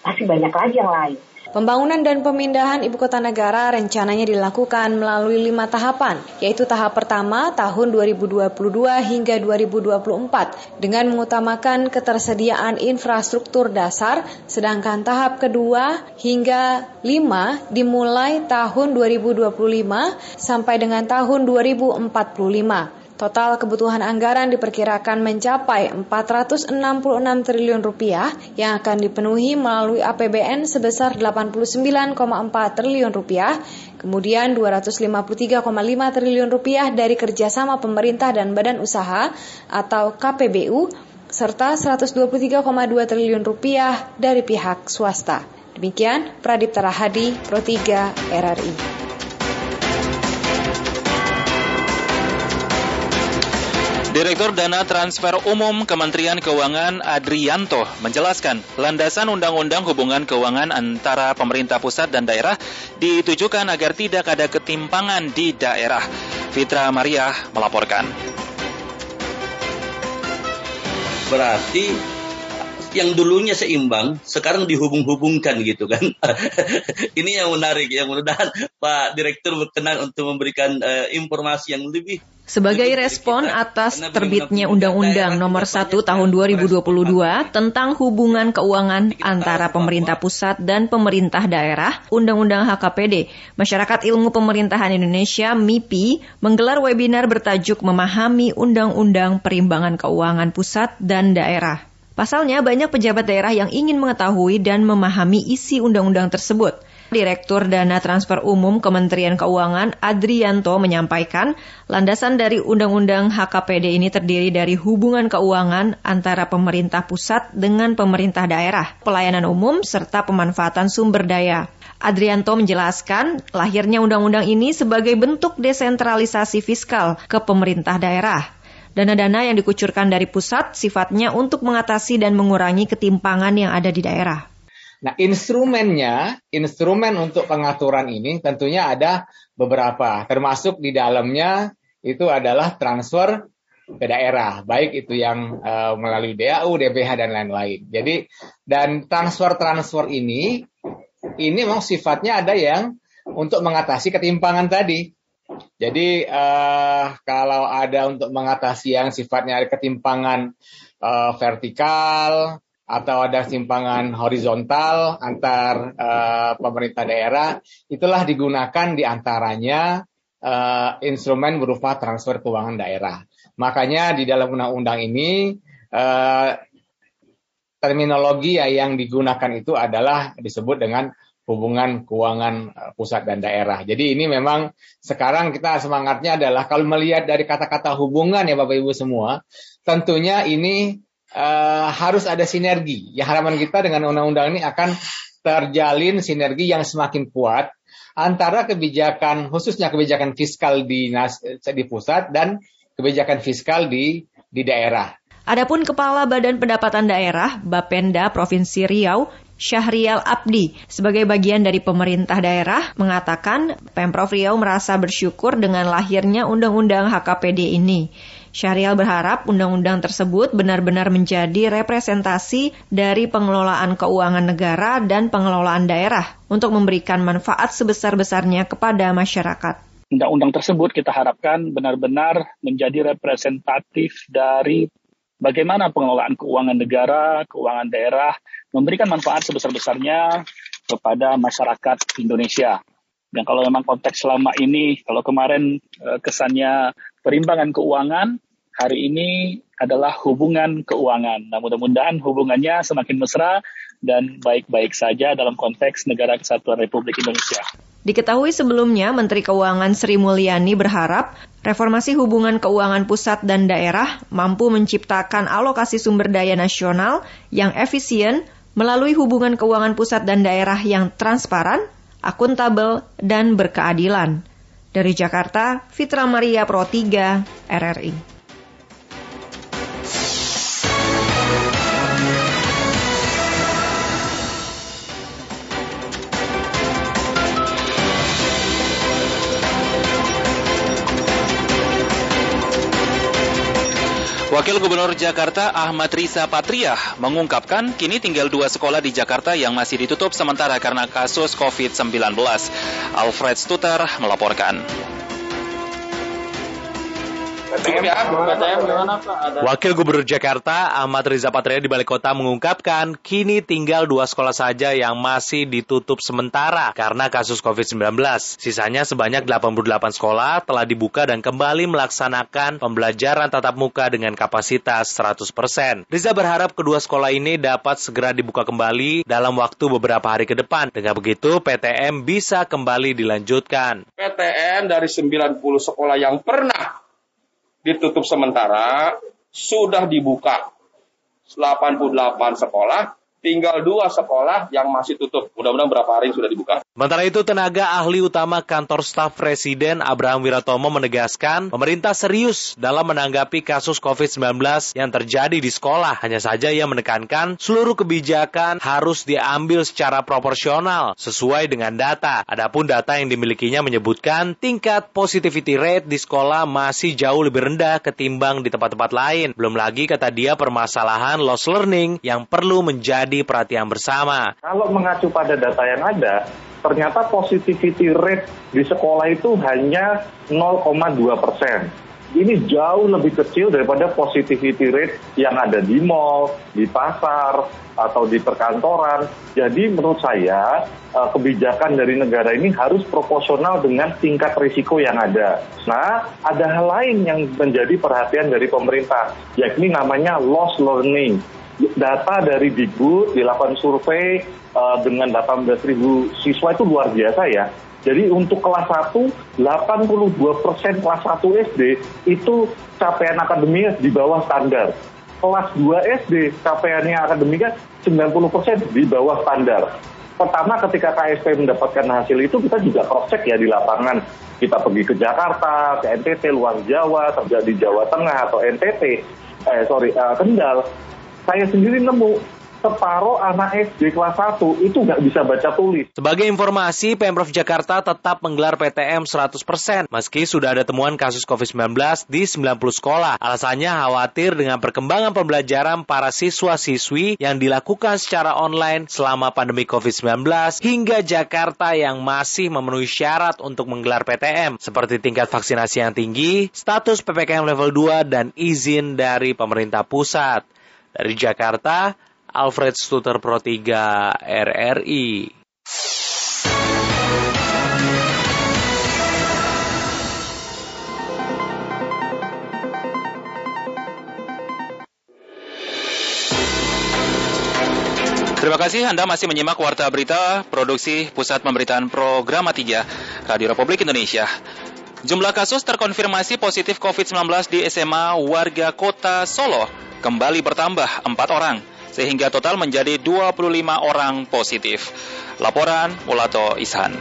masih banyak lagi yang lain. Pembangunan dan pemindahan ibu kota negara rencananya dilakukan melalui lima tahapan, yaitu tahap pertama tahun 2022 hingga 2024 dengan mengutamakan ketersediaan infrastruktur dasar, sedangkan tahap kedua hingga lima dimulai tahun 2025 sampai dengan tahun 2045. Total kebutuhan anggaran diperkirakan mencapai 466 triliun rupiah yang akan dipenuhi melalui APBN sebesar 89,4 triliun rupiah, kemudian 253,5 triliun rupiah dari kerjasama pemerintah dan badan usaha atau KPBU, serta 123,2 triliun rupiah dari pihak swasta. Demikian Pradip Tarahadi, Pro 3 RRI. Direktur Dana Transfer Umum Kementerian Keuangan Adrianto menjelaskan landasan undang-undang hubungan keuangan antara pemerintah pusat dan daerah ditujukan agar tidak ada ketimpangan di daerah. Fitra Maria melaporkan. Berarti yang dulunya seimbang sekarang dihubung-hubungkan gitu kan. Ini yang menarik yang mudah-mudahan Pak Direktur berkenan untuk memberikan uh, informasi yang lebih sebagai respon atas terbitnya Undang-Undang Nomor 1 Tahun 2022 tentang hubungan keuangan antara pemerintah pusat dan pemerintah daerah, Undang-Undang HKPD, Masyarakat Ilmu Pemerintahan Indonesia MIPI menggelar webinar bertajuk Memahami Undang-Undang Perimbangan Keuangan Pusat dan Daerah. Pasalnya banyak pejabat daerah yang ingin mengetahui dan memahami isi undang-undang tersebut. Direktur Dana Transfer Umum Kementerian Keuangan Adrianto menyampaikan, landasan dari Undang-Undang HKPD ini terdiri dari hubungan keuangan antara pemerintah pusat dengan pemerintah daerah, pelayanan umum, serta pemanfaatan sumber daya. Adrianto menjelaskan, lahirnya undang-undang ini sebagai bentuk desentralisasi fiskal ke pemerintah daerah. Dana-dana yang dikucurkan dari pusat sifatnya untuk mengatasi dan mengurangi ketimpangan yang ada di daerah. Nah, instrumennya, instrumen untuk pengaturan ini tentunya ada beberapa, termasuk di dalamnya itu adalah transfer ke daerah, baik itu yang uh, melalui DAU, DBH dan lain-lain. Jadi dan transfer-transfer ini ini memang sifatnya ada yang untuk mengatasi ketimpangan tadi. Jadi uh, kalau ada untuk mengatasi yang sifatnya ada ketimpangan uh, vertikal, atau ada simpangan horizontal antar uh, pemerintah daerah, itulah digunakan di antaranya uh, instrumen berupa transfer keuangan daerah. Makanya di dalam undang-undang ini uh, terminologi yang digunakan itu adalah disebut dengan hubungan keuangan pusat dan daerah. Jadi ini memang sekarang kita semangatnya adalah kalau melihat dari kata-kata hubungan ya Bapak Ibu semua, tentunya ini uh, harus ada sinergi. Ya harapan kita dengan undang-undang ini akan terjalin sinergi yang semakin kuat antara kebijakan khususnya kebijakan fiskal di di pusat dan kebijakan fiskal di di daerah. Adapun Kepala Badan Pendapatan Daerah Bapenda Provinsi Riau Syahrial Abdi sebagai bagian dari pemerintah daerah mengatakan Pemprov Riau merasa bersyukur dengan lahirnya Undang-Undang HKPD ini. Syahrial berharap undang-undang tersebut benar-benar menjadi representasi dari pengelolaan keuangan negara dan pengelolaan daerah untuk memberikan manfaat sebesar-besarnya kepada masyarakat. Undang-undang tersebut kita harapkan benar-benar menjadi representatif dari bagaimana pengelolaan keuangan negara, keuangan daerah, memberikan manfaat sebesar-besarnya kepada masyarakat Indonesia. Dan kalau memang konteks selama ini, kalau kemarin eh, kesannya perimbangan keuangan, hari ini adalah hubungan keuangan. Nah, mudah-mudahan hubungannya semakin mesra dan baik-baik saja dalam konteks negara kesatuan Republik Indonesia. Diketahui sebelumnya, Menteri Keuangan Sri Mulyani berharap reformasi hubungan keuangan pusat dan daerah mampu menciptakan alokasi sumber daya nasional yang efisien melalui hubungan keuangan pusat dan daerah yang transparan, akuntabel, dan berkeadilan. Dari Jakarta, Fitra Maria Pro 3, RRI. Wakil Gubernur Jakarta Ahmad Riza Patria mengungkapkan kini tinggal dua sekolah di Jakarta yang masih ditutup sementara karena kasus COVID-19. Alfred Stuter melaporkan. Wakil Gubernur Jakarta Ahmad Riza Patria di Balai Kota mengungkapkan kini tinggal dua sekolah saja yang masih ditutup sementara karena kasus COVID-19. Sisanya sebanyak 88 sekolah telah dibuka dan kembali melaksanakan pembelajaran tatap muka dengan kapasitas 100%. Riza berharap kedua sekolah ini dapat segera dibuka kembali dalam waktu beberapa hari ke depan. Dengan begitu PTM bisa kembali dilanjutkan. PTM dari 90 sekolah yang pernah ditutup sementara, sudah dibuka 88 sekolah, tinggal dua sekolah yang masih tutup. Mudah-mudahan berapa hari sudah dibuka. Sementara itu, tenaga ahli utama kantor staf Presiden Abraham Wiratomo menegaskan pemerintah serius dalam menanggapi kasus COVID-19 yang terjadi di sekolah. Hanya saja ia menekankan seluruh kebijakan harus diambil secara proporsional sesuai dengan data. Adapun data yang dimilikinya menyebutkan tingkat positivity rate di sekolah masih jauh lebih rendah ketimbang di tempat-tempat lain. Belum lagi kata dia permasalahan loss learning yang perlu menjadi perhatian bersama. Kalau mengacu pada data yang ada, ternyata positivity rate di sekolah itu hanya 0,2 persen. Ini jauh lebih kecil daripada positivity rate yang ada di mall, di pasar, atau di perkantoran. Jadi menurut saya eh, kebijakan dari negara ini harus proporsional dengan tingkat risiko yang ada. Nah, ada hal lain yang menjadi perhatian dari pemerintah, yakni namanya loss learning data dari Digbud dilakukan survei uh, dengan 18.000 siswa itu luar biasa ya. Jadi untuk kelas 1, 82 persen kelas 1 SD itu capaian akademiknya di bawah standar. Kelas 2 SD capaiannya akademiknya 90 persen di bawah standar. Pertama ketika KSP mendapatkan hasil itu kita juga cross check ya di lapangan. Kita pergi ke Jakarta, ke NTT, luar Jawa, terjadi Jawa Tengah atau NTT, eh sorry, uh, Kendal saya sendiri nemu separuh anak SD kelas 1 itu nggak bisa baca tulis. Sebagai informasi, Pemprov Jakarta tetap menggelar PTM 100%, meski sudah ada temuan kasus COVID-19 di 90 sekolah. Alasannya khawatir dengan perkembangan pembelajaran para siswa-siswi yang dilakukan secara online selama pandemi COVID-19 hingga Jakarta yang masih memenuhi syarat untuk menggelar PTM, seperti tingkat vaksinasi yang tinggi, status PPKM level 2, dan izin dari pemerintah pusat. Dari Jakarta, Alfred Stuter Pro 3 RRI. Terima kasih Anda masih menyimak Warta Berita Produksi Pusat Pemberitaan Program 3 Radio Republik Indonesia. Jumlah kasus terkonfirmasi positif COVID-19 di SMA warga kota Solo kembali bertambah 4 orang, sehingga total menjadi 25 orang positif. Laporan Mulato Ishan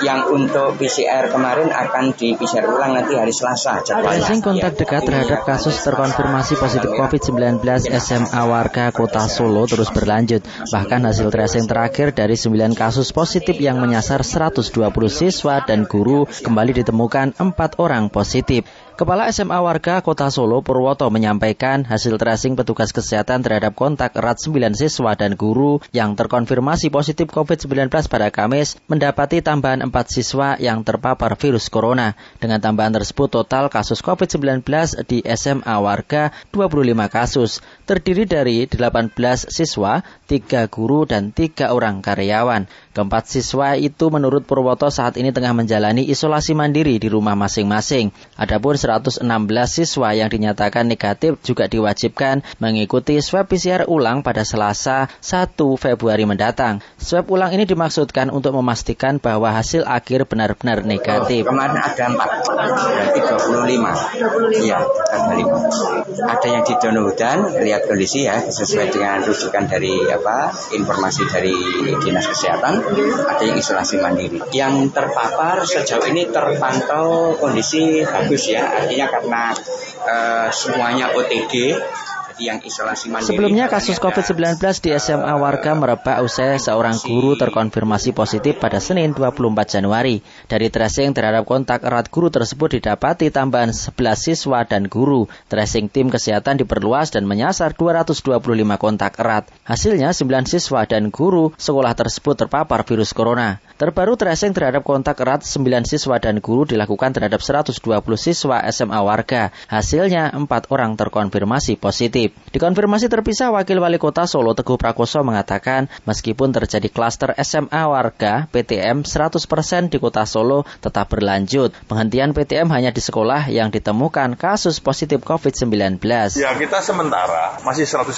yang untuk PCR kemarin akan di PCR ulang nanti hari Selasa. Tracing kontak dekat terhadap kasus terkonfirmasi positif COVID-19 SMA warga kota Solo terus berlanjut. Bahkan hasil tracing terakhir dari 9 kasus positif yang menyasar 120 siswa dan guru kembali ditemukan 4 orang positif. Kepala SMA Warga Kota Solo Purwoto menyampaikan hasil tracing petugas kesehatan terhadap kontak erat 9 siswa dan guru yang terkonfirmasi positif COVID-19 pada Kamis mendapati tambahan 4 siswa yang terpapar virus corona. Dengan tambahan tersebut total kasus COVID-19 di SMA Warga 25 kasus, terdiri dari 18 siswa, 3 guru, dan 3 orang karyawan. Keempat siswa itu menurut Purwoto saat ini tengah menjalani isolasi mandiri di rumah masing-masing. Adapun 116 siswa yang dinyatakan negatif juga diwajibkan mengikuti swab PCR ulang pada Selasa 1 Februari mendatang. Swab ulang ini dimaksudkan untuk memastikan bahwa hasil akhir benar-benar negatif. Kemarin ada 4, berarti 25. Iya, ada 5. Ada yang di Donohudan, lihat kondisi ya, sesuai dengan rujukan dari apa informasi dari Dinas Kesehatan ada yang isolasi mandiri. Yang terpapar sejauh ini terpantau kondisi bagus ya, artinya karena uh, semuanya OTG, yang isolasi mandiri. Sebelumnya kasus COVID-19 di SMA warga merebak usai seorang guru terkonfirmasi positif pada Senin 24 Januari. Dari tracing terhadap kontak erat guru tersebut didapati tambahan 11 siswa dan guru. Tracing tim kesehatan diperluas dan menyasar 225 kontak erat. Hasilnya 9 siswa dan guru sekolah tersebut terpapar virus corona. Terbaru tracing terhadap kontak erat 9 siswa dan guru dilakukan terhadap 120 siswa SMA warga. Hasilnya 4 orang terkonfirmasi positif. Dikonfirmasi terpisah, Wakil Wali Kota Solo Teguh Prakoso mengatakan meskipun terjadi klaster SMA warga, PTM 100% di Kota Solo tetap berlanjut. Penghentian PTM hanya di sekolah yang ditemukan kasus positif COVID-19. Ya kita sementara masih 100%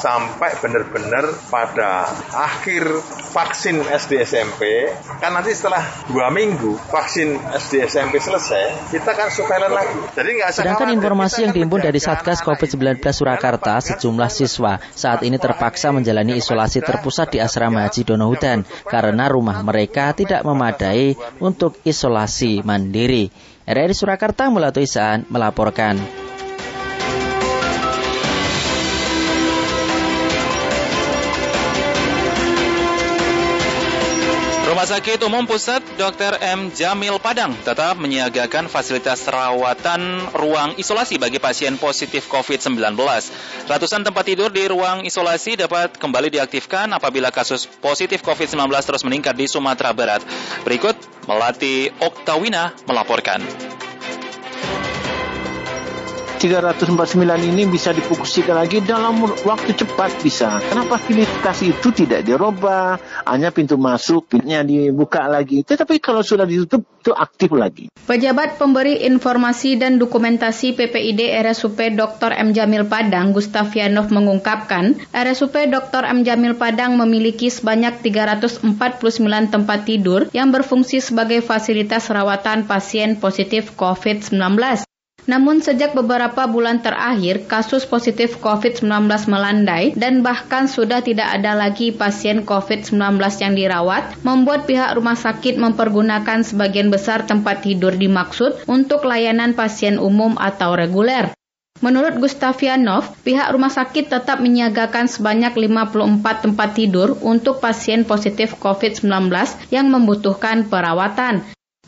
sampai benar-benar pada akhir vaksin SD SMP kan nanti setelah dua minggu vaksin SD SMP selesai kita kan surveillance lagi. Jadi nggak Sedangkan informasi yang diimpun dari Satgas COVID-19 Surakarta Jakarta, sejumlah siswa saat ini terpaksa menjalani isolasi terpusat di asrama Haji Donohudan karena rumah mereka tidak memadai untuk isolasi mandiri. RRI Surakarta Mulatu Isaan melaporkan. Rumah Sakit Umum Pusat Dr. M. Jamil Padang tetap menyiagakan fasilitas rawatan ruang isolasi bagi pasien positif COVID-19. Ratusan tempat tidur di ruang isolasi dapat kembali diaktifkan apabila kasus positif COVID-19 terus meningkat di Sumatera Barat. Berikut Melati Oktawina melaporkan. 349 ini bisa difungsikan lagi dalam waktu cepat bisa. Karena fasilitas itu tidak dirubah, hanya pintu masuknya dibuka lagi. Tetapi kalau sudah ditutup itu aktif lagi. Pejabat pemberi informasi dan dokumentasi PPID RSUP Dr. M. Jamil Padang, Gustavianov mengungkapkan, RSUP Dr. M. Jamil Padang memiliki sebanyak 349 tempat tidur yang berfungsi sebagai fasilitas rawatan pasien positif COVID-19. Namun sejak beberapa bulan terakhir, kasus positif COVID-19 melandai dan bahkan sudah tidak ada lagi pasien COVID-19 yang dirawat, membuat pihak rumah sakit mempergunakan sebagian besar tempat tidur dimaksud untuk layanan pasien umum atau reguler. Menurut Gustavianov, pihak rumah sakit tetap menyiagakan sebanyak 54 tempat tidur untuk pasien positif COVID-19 yang membutuhkan perawatan.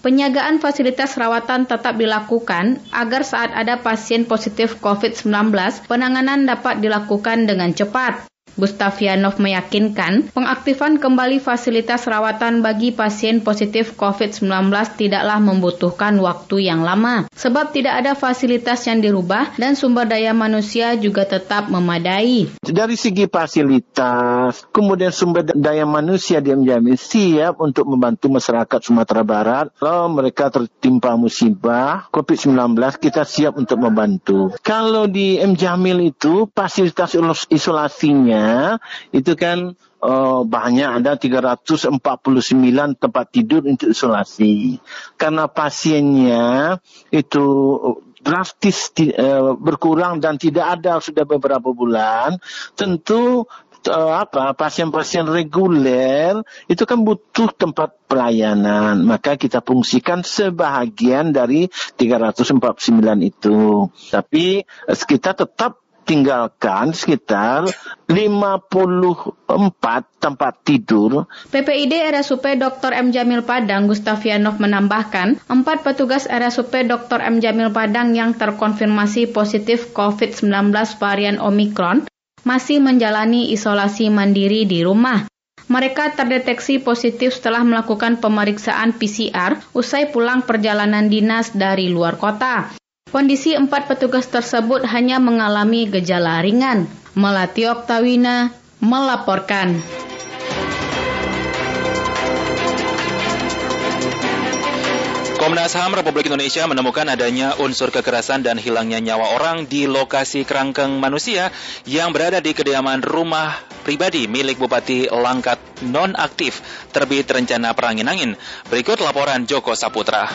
Penyagaan fasilitas rawatan tetap dilakukan agar saat ada pasien positif COVID-19, penanganan dapat dilakukan dengan cepat. Gustavianov meyakinkan pengaktifan kembali fasilitas rawatan bagi pasien positif COVID-19 tidaklah membutuhkan waktu yang lama, sebab tidak ada fasilitas yang dirubah dan sumber daya manusia juga tetap memadai. Dari segi fasilitas, kemudian sumber daya manusia dia menjamin siap untuk membantu masyarakat Sumatera Barat. Kalau mereka tertimpa musibah COVID-19, kita siap untuk membantu. Kalau di M Jamil itu fasilitas isolasinya itu kan uh, banyak ada 349 tempat tidur untuk isolasi. Karena pasiennya itu drastis uh, berkurang dan tidak ada sudah beberapa bulan, tentu uh, apa pasien-pasien reguler itu kan butuh tempat pelayanan maka kita fungsikan sebahagian dari 349 itu tapi kita tetap tinggalkan sekitar 54 tempat tidur. PPID RSUP Dr. M. Jamil Padang Gustavianov menambahkan, empat petugas RSUP Dr. M. Jamil Padang yang terkonfirmasi positif COVID-19 varian Omikron masih menjalani isolasi mandiri di rumah. Mereka terdeteksi positif setelah melakukan pemeriksaan PCR usai pulang perjalanan dinas dari luar kota. Kondisi empat petugas tersebut hanya mengalami gejala ringan. Melati Oktawina melaporkan. Komnas HAM Republik Indonesia menemukan adanya unsur kekerasan dan hilangnya nyawa orang di lokasi kerangkeng manusia yang berada di kediaman rumah pribadi milik Bupati Langkat nonaktif terbit rencana perangin angin. Berikut laporan Joko Saputra.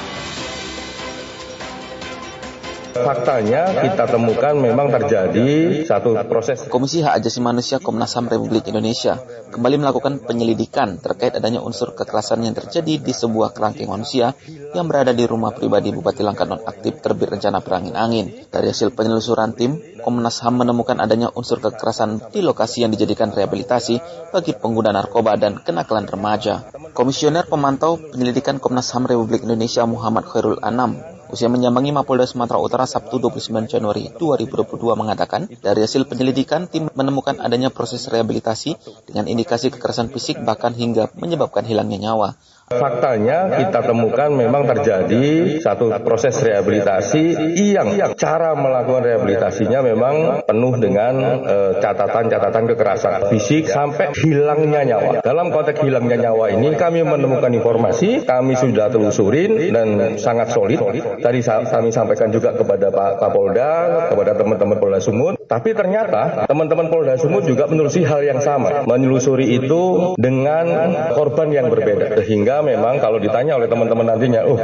Faktanya kita temukan memang terjadi satu proses. Komisi Hak Asasi Manusia Komnas HAM Republik Indonesia kembali melakukan penyelidikan terkait adanya unsur kekerasan yang terjadi di sebuah kerangkeng manusia yang berada di rumah pribadi Bupati Langkat nonaktif terbit rencana perangin angin. Dari hasil penelusuran tim, Komnas HAM menemukan adanya unsur kekerasan di lokasi yang dijadikan rehabilitasi bagi pengguna narkoba dan kenakalan remaja. Komisioner Pemantau Penyelidikan Komnas HAM Republik Indonesia Muhammad Khairul Anam Usia menyambangi Mapolda Sumatera Utara Sabtu 29 Januari 2022 mengatakan, dari hasil penyelidikan tim menemukan adanya proses rehabilitasi dengan indikasi kekerasan fisik bahkan hingga menyebabkan hilangnya nyawa. Faktanya kita temukan memang terjadi satu proses rehabilitasi yang cara melakukan rehabilitasinya memang penuh dengan eh, catatan-catatan kekerasan fisik sampai hilangnya nyawa. Dalam konteks hilangnya nyawa ini kami menemukan informasi, kami sudah telusurin dan sangat solid. Tadi kami sampaikan juga kepada Pak Kapolda, kepada teman-teman Polda Sumut. Tapi ternyata teman-teman Polda Sumut juga menelusuri hal yang sama, menelusuri itu dengan korban yang berbeda sehingga memang kalau ditanya oleh teman-teman nantinya, oh,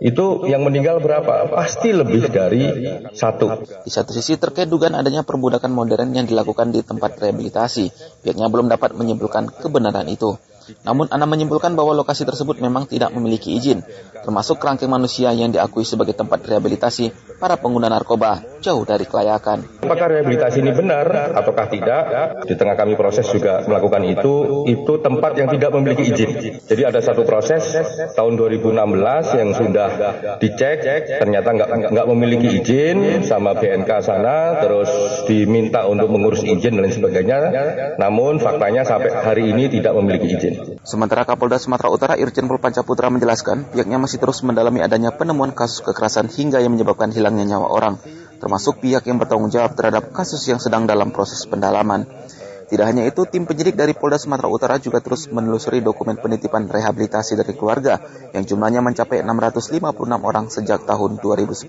itu yang meninggal berapa? Pasti lebih dari satu. Di satu sisi terkait dugaan adanya perbudakan modern yang dilakukan di tempat rehabilitasi, pihaknya belum dapat menyimpulkan kebenaran itu. Namun Ana menyimpulkan bahwa lokasi tersebut memang tidak memiliki izin, termasuk kerangkeng manusia yang diakui sebagai tempat rehabilitasi para pengguna narkoba jauh dari kelayakan. Apakah rehabilitasi ini benar ataukah tidak? Di tengah kami proses juga melakukan itu, itu tempat yang tidak memiliki izin. Jadi ada satu proses tahun 2016 yang sudah dicek, ternyata nggak nggak memiliki izin sama BNK sana, terus diminta untuk mengurus izin dan lain sebagainya. Namun faktanya sampai hari ini tidak memiliki izin. Sementara Kapolda Sumatera Utara Irjen Pol Pancaputra menjelaskan, pihaknya masih terus mendalami adanya penemuan kasus kekerasan hingga yang menyebabkan hilangnya nyawa orang, termasuk pihak yang bertanggung jawab terhadap kasus yang sedang dalam proses pendalaman. Tidak hanya itu, tim penyidik dari Polda Sumatera Utara juga terus menelusuri dokumen penitipan rehabilitasi dari keluarga yang jumlahnya mencapai 656 orang sejak tahun 2010,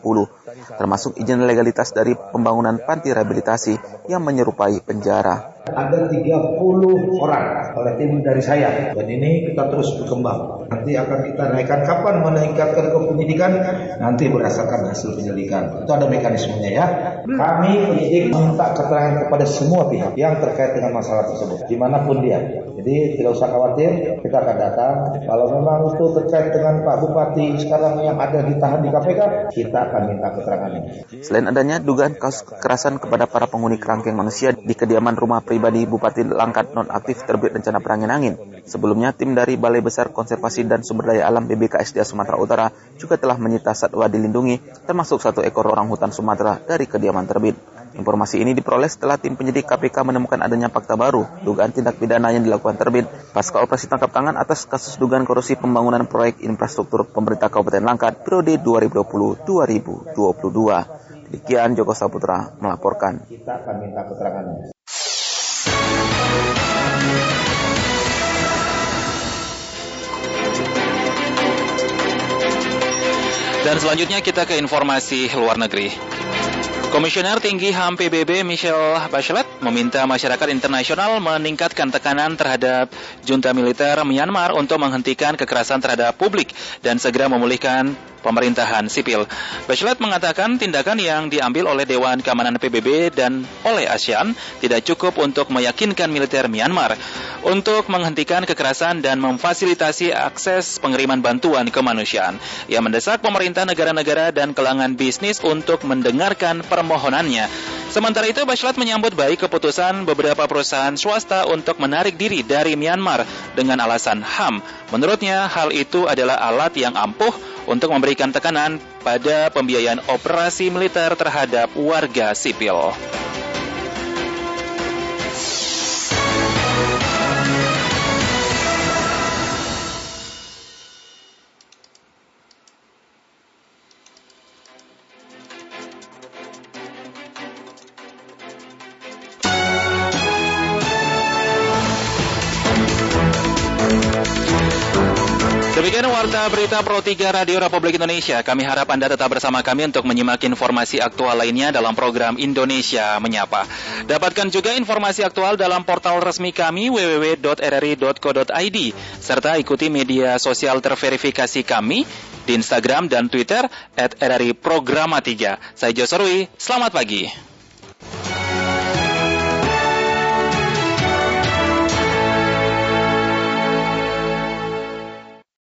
termasuk izin legalitas dari pembangunan panti rehabilitasi yang menyerupai penjara ada 30 orang oleh tim dari saya. Dan ini kita terus berkembang. Nanti akan kita naikkan. Kapan menaikkan ke penyidikan? Nanti berdasarkan hasil penyelidikan. Itu ada mekanismenya ya. Kami penyidik minta keterangan kepada semua pihak yang terkait dengan masalah tersebut. Di mana pun dia. Jadi tidak usah khawatir, kita akan datang. Kalau memang itu terkait dengan Pak Bupati sekarang yang ada ditahan di KPK, kita akan minta keterangannya. Selain adanya dugaan kasus kekerasan kepada para penghuni kerangkeng manusia di kediaman rumah pribadi Bupati Langkat nonaktif terbit rencana perangin angin. Sebelumnya, tim dari Balai Besar Konservasi dan Sumber Daya Alam BBKSDA Sumatera Utara juga telah menyita satwa dilindungi, termasuk satu ekor orang hutan Sumatera dari kediaman terbit. Informasi ini diperoleh setelah tim penyidik KPK menemukan adanya fakta baru dugaan tindak pidana yang dilakukan terbit pasca operasi tangkap tangan atas kasus dugaan korupsi pembangunan proyek infrastruktur pemerintah Kabupaten Langkat periode 2020-2022. Demikian Joko Saputra melaporkan. Kita akan minta keterangan. Dan selanjutnya kita ke informasi luar negeri. Komisioner Tinggi HAM PBB Michelle Bachelet meminta masyarakat internasional meningkatkan tekanan terhadap junta militer Myanmar untuk menghentikan kekerasan terhadap publik dan segera memulihkan pemerintahan sipil. Bachelet mengatakan tindakan yang diambil oleh Dewan Keamanan PBB dan oleh ASEAN tidak cukup untuk meyakinkan militer Myanmar untuk menghentikan kekerasan dan memfasilitasi akses pengiriman bantuan kemanusiaan. Ia mendesak pemerintah negara-negara dan kelangan bisnis untuk mendengarkan permohonannya Sementara itu, Bashlat menyambut baik keputusan beberapa perusahaan swasta untuk menarik diri dari Myanmar dengan alasan HAM. Menurutnya, hal itu adalah alat yang ampuh untuk memberikan tekanan pada pembiayaan operasi militer terhadap warga sipil. Berita Pro 3 Radio Republik Indonesia. Kami harap Anda tetap bersama kami untuk menyimak informasi aktual lainnya dalam program Indonesia Menyapa. Dapatkan juga informasi aktual dalam portal resmi kami www.rri.co.id serta ikuti media sosial terverifikasi kami di Instagram dan Twitter at Programa 3. Saya Josorwi, selamat pagi.